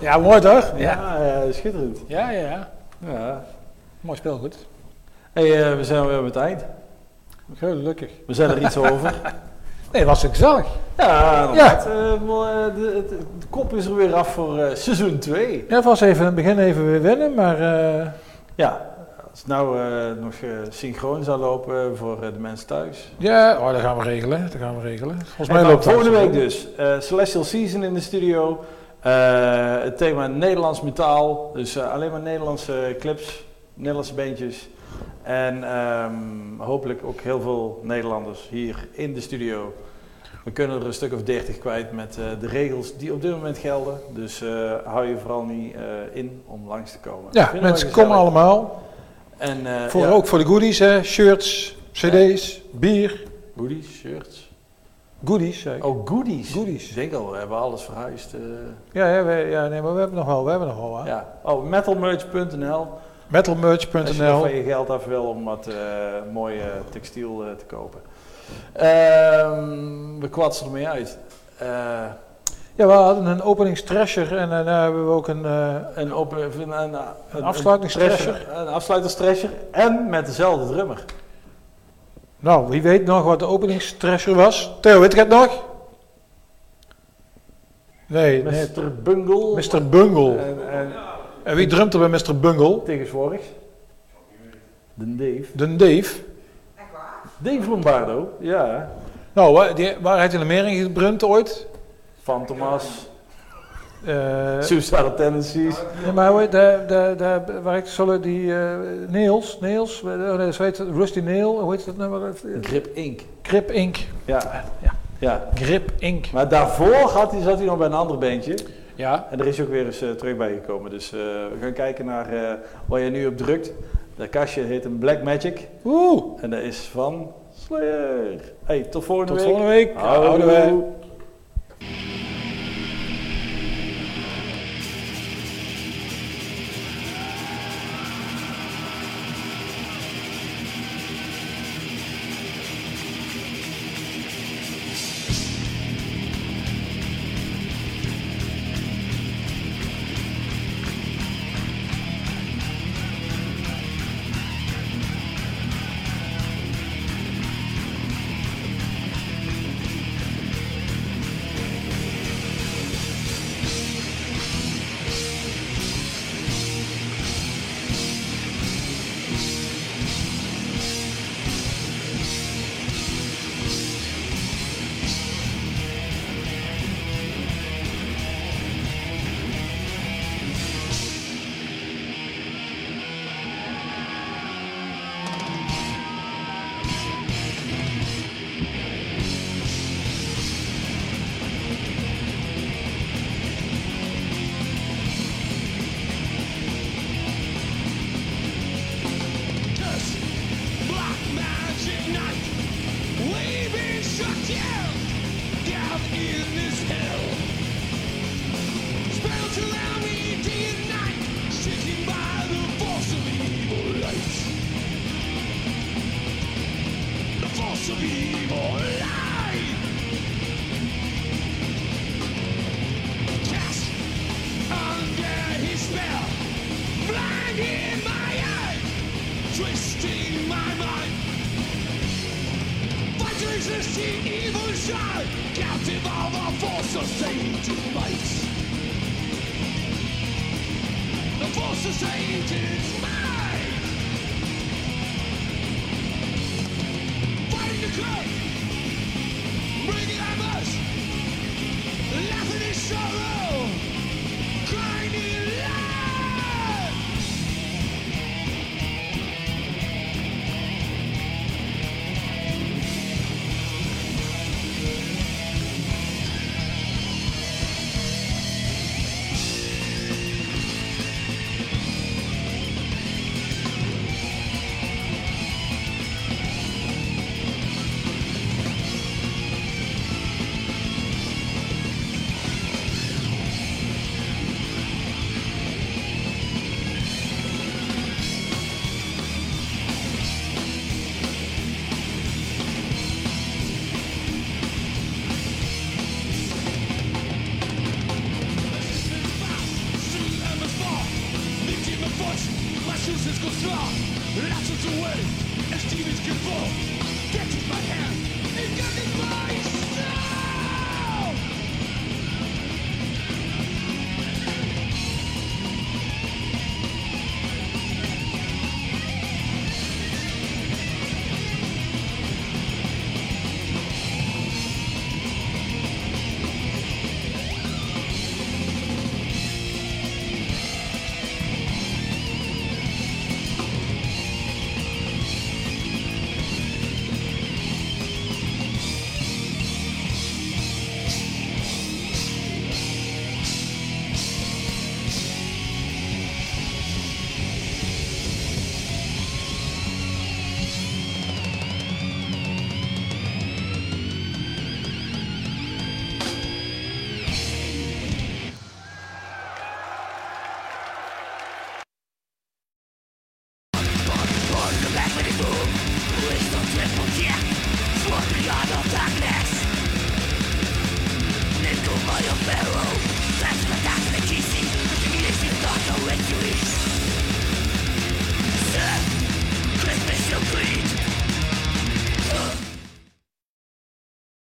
Ja, mooi toch? Ja, eh, schitterend. Ja, ja, ja. Ja. Mooi speelgoed. Hey, eh, we zijn weer op het eind. Gelukkig. We zijn er iets over. Nee, was gezellig. Ja, inderdaad. Eh, de, kop is er weer af voor eh, seizoen 2. Ja, het was even in het begin even weer winnen, maar Ja, als het nou nog synchroon zou lopen voor de mensen thuis. ja, oh, dat gaan we regelen. Dat gaan we regelen. Volgens mij loopt het volgende week dus. Celestial Season in de studio. Eh, het thema Nederlands metaal. Dus eh, alleen maar Nederlandse clips, Nederlandse beentjes. En ehm, hopelijk ook heel veel Nederlanders hier in de studio. We kunnen er een stuk of 30 kwijt met eh, de regels die op dit moment gelden. Dus hou je vooral niet in om langs te komen. Ja, mensen komen allemaal. En, Voor, ja, Ook voor de goodies, hè. shirts, cd's, bier. Goodies, shirts. Goodies, ik. Oh, goodies. Goodies. Ik denk al, we hebben alles verhuisd. eh. Ja, ja, we, ja, nee, maar we hebben nog wel, we hebben nog wel. Hè. Ja. Oh, metalmerch.nl. Als je Metalmerch.nl. van je geld af wil om wat eh mooie textiel eh, te kopen. Ehm, we kwatsen ermee uit. Ja, we hadden een openingstrasher en daarna hebben we ook een... een, open, een, een, afsluiterstrasher. En met dezelfde drummer. Nou, wie weet nog wat de openingstrasher was? Theo, weet je het nog? Nee. Mr. Bungle. Mr. Bungle. En, en En wie drumt er bij Mr. Bungle? tegenwoordig. De Dave. De Dave. Dave Lombardo. Ja. Nou, waar, die, waar heeft hij in gedrumd ooit? Van Thomas. Eh, Suicidal Tendencies. ja, maar hoe heet de, de, de, waar ik zullen die eh Nails, Nails, oh nee, dat heet het, Rusty Nail, hoe heet dat nummer? Grip Inc. Grip Inc. Ja. Ja. ja. Grip Inc. Maar daarvoor had hij, zat hij nog bij een ander bandje. Ja. En er is ook weer eens eh, terug bij gekomen. Dus eh, we gaan kijken naar eh, waar je nu op drukt. Dat kastje heet een Black Magic. Oeh. En dat is van Slayer. Hey, tot volgende Tot week. volgende week. Houdoe.